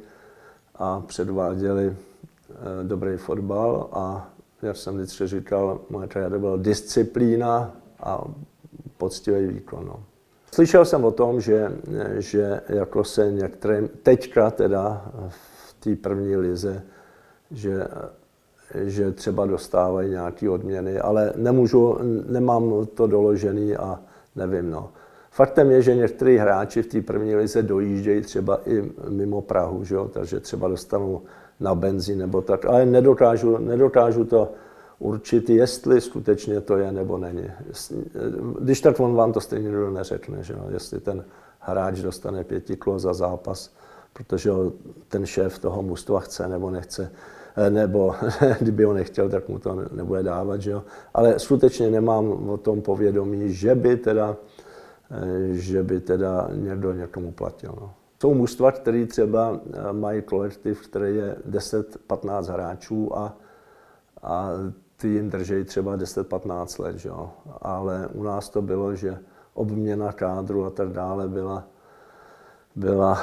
a předváděli eh, dobrý fotbal a jak jsem vždycky říkal, moje triada byla disciplína a poctivý výkon. No. Slyšel jsem o tom, že, že jako se některé, teďka teda v té první lize, že, že třeba dostávají nějaké odměny, ale nemůžu, nemám to doložený a nevím. No. Faktem je, že někteří hráči v té první lize dojíždějí třeba i mimo Prahu, že jo? takže třeba dostanou na benzín nebo tak, ale nedokážu, nedokážu to určit, jestli skutečně to je nebo není. Když tak on vám to stejně nikdo neřekne, že jo? jestli ten hráč dostane pěti kilo za zápas, protože ten šéf toho mužstva chce nebo nechce, nebo kdyby ho nechtěl, tak mu to nebude dávat. Že jo? Ale skutečně nemám o tom povědomí, že by teda, že by teda někdo někomu platil. No. Jsou mužstva, které třeba eh, mají kolektiv, který je 10-15 hráčů a, a ty jim drží třeba 10-15 let. Jo? Ale u nás to bylo, že obměna kádru a tak dále byla byla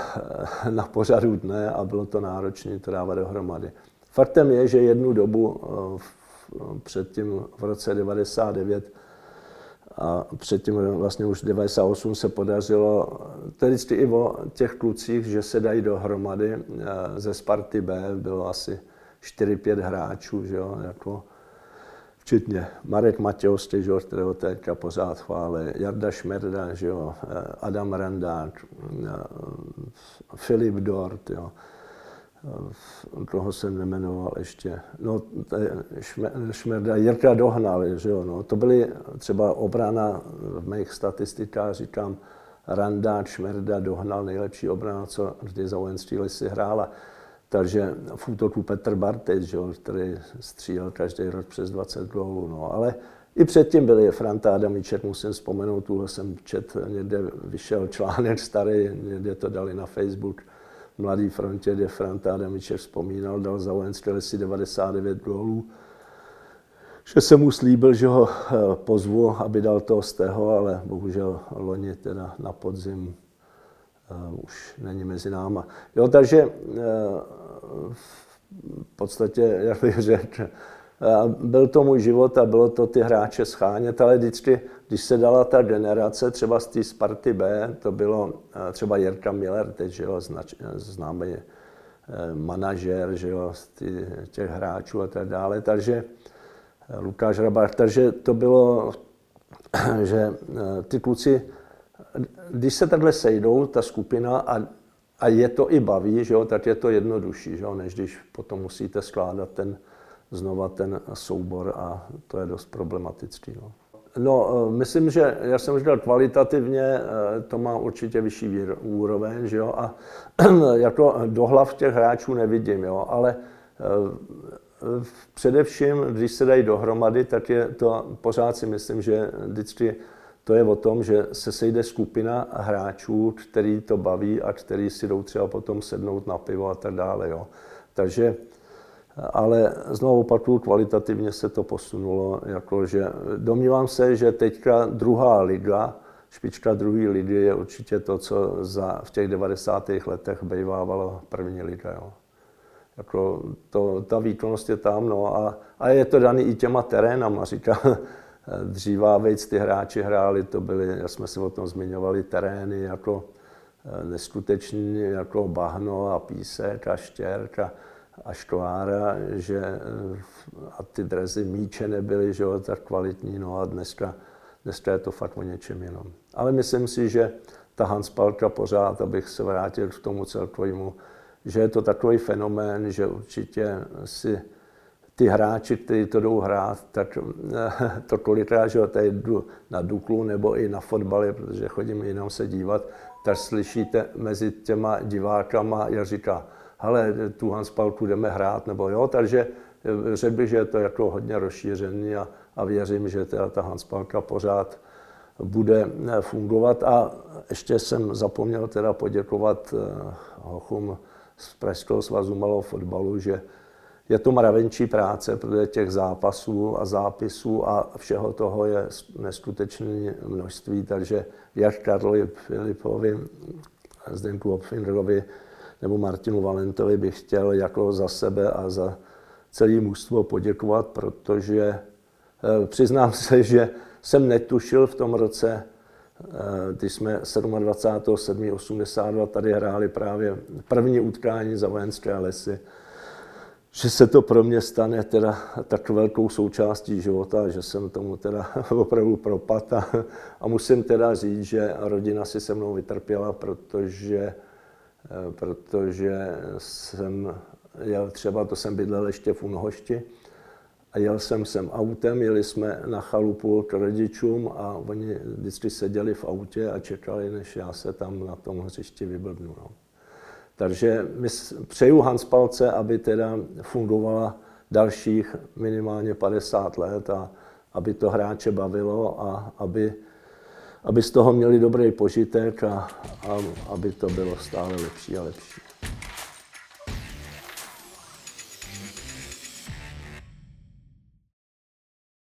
eh, na pořadu dne a bylo to náročné to dávat dohromady. Faktem je, že jednu dobu eh, předtím v roce 99 a předtím vlastně už 98 se podařilo, vždycky i o těch klucích, že se dají dohromady. Eh, ze Sparty B bylo asi 4-5 hráčů, že jo, jako včetně Marek Matějovský, že jo, kterého teďka pořád chválí, Jarda Šmerda, že jo, Adam Randák, Filip Dort, jo. Koho jsem nemenoval ještě, no Šmerda, Jirka Dohnal, že jo, no, to byly třeba obrana v mých statistikách, říkám, Randa, Šmerda, Dohnal, nejlepší obrana, co vždy za vojenství lisy hrála. Takže v útoku Petr Bartej, že jo, který střílel každý rok přes 20 gólů. No. Ale i předtím byli Franta Adamiček, musím vzpomenout, tuhle jsem čet, někde vyšel článek starý, někde to dali na Facebook, Mladý frontě, kde Franta Adamiček vzpomínal, dal za vojenské lesy 99 gólů. Že jsem mu slíbil, že ho eh, pozvu, aby dal toho z toho, ale bohužel loni teda na podzim uh, už není mezi náma. Jo, takže uh, v podstatě, jak bych řekl, byl to můj život a bylo to ty hráče schánět, ale vždycky, když se dala ta generace, třeba z té Sparty B, to bylo třeba Jirka Miller, teď, že jo, znač, známý eh, manažer, že jo, z těch hráčů a tak dále, takže eh, Lukáš Rabach, takže to bylo, že eh, ty kluci, když se takhle sejdou, ta skupina, a, a je to i baví, že jo, tak je to jednodušší, že jo, než když potom musíte skládat ten, znova ten soubor a to je dost problematický. No. No, eh, myslím, že, jak jsem říkal, kvalitativně eh, to má určitě vyšší úroveň, že jo, a jako do hlav těch hráčů nevidím, jo, ale eh, především, když se dají dohromady, tak je to, pořád si myslím, že vždycky to je o tom, že se sejde skupina hráčů, který to baví a který si jdou třeba potom sednout na pivo a tak dále, jo. Takže ale znovu opakuju, kvalitativně se to posunulo. Jakože domnívám se, že teďka druhá liga, špička druhé ligy je určitě to, co za, v těch 90. letech bývávalo první liga. Jo. Jako to, ta výkonnost je tam, no a, a je to daný i těma terénama. Říká, dříva vejc ty hráči hráli, to byly, jak jsme si o tom zmiňovali, terény jako eh, neskutečný, jako bahno a písek a štěrk a a Štoára, že a ty drezy míče nebyly že jo, tak kvalitní, no a dneska, dneska je to fakt o něčem jenom. Ale myslím si, že ta Hanspalka pořád, abych se vrátil k tomu celkovému, že je to takový fenomén, že určitě si ty hráči, kteří to jdou hrát, tak to kolikrát, že tady jdu na Duklu nebo i na fotbale, protože chodím jinam se dívat, tak slyšíte mezi těma divákama, já říká, hele, tu Hanspalku jdeme hrát, nebo jo, takže řekl bych, že je to jako hodně rozšířený a, a věřím, že teda ta Hanspalka pořád bude fungovat. A ještě jsem zapomněl teda poděkovat eh, hochům z Pražského svazu malého fotbalu, že je to mravenčí práce, protože těch zápasů a zápisů a všeho toho je neskutečné množství, takže jak Karlovi Filipovi, Zdenku Opfinderovi nebo Martinu Valentovi bych chtěl jako za sebe a za celý mužstvo poděkovat, protože eh, přiznám se, že jsem netušil v tom roce, eh, když jsme 27.7.82 tady hráli právě první utkání za vojenské lesy, že se to pro mě stane teda tak velkou součástí života, že jsem tomu teda opravdu propad a, a musím teda říct, že rodina si se mnou vytrpěla, protože, eh, protože jsem jel třeba, to jsem bydlel ještě v Unhošti, a jel jsem sem autem, jeli jsme na chalupu k rodičům a oni vždycky seděli v autě a čekali, než já se tam na tom hřišti vyblbnu. No. Takže my přeju Hanspalce, aby teda fungovala dalších minimálně 50 let a aby to hráče bavilo a aby, aby z toho měli dobrý požitek a, a aby to bylo stále lepší a lepší.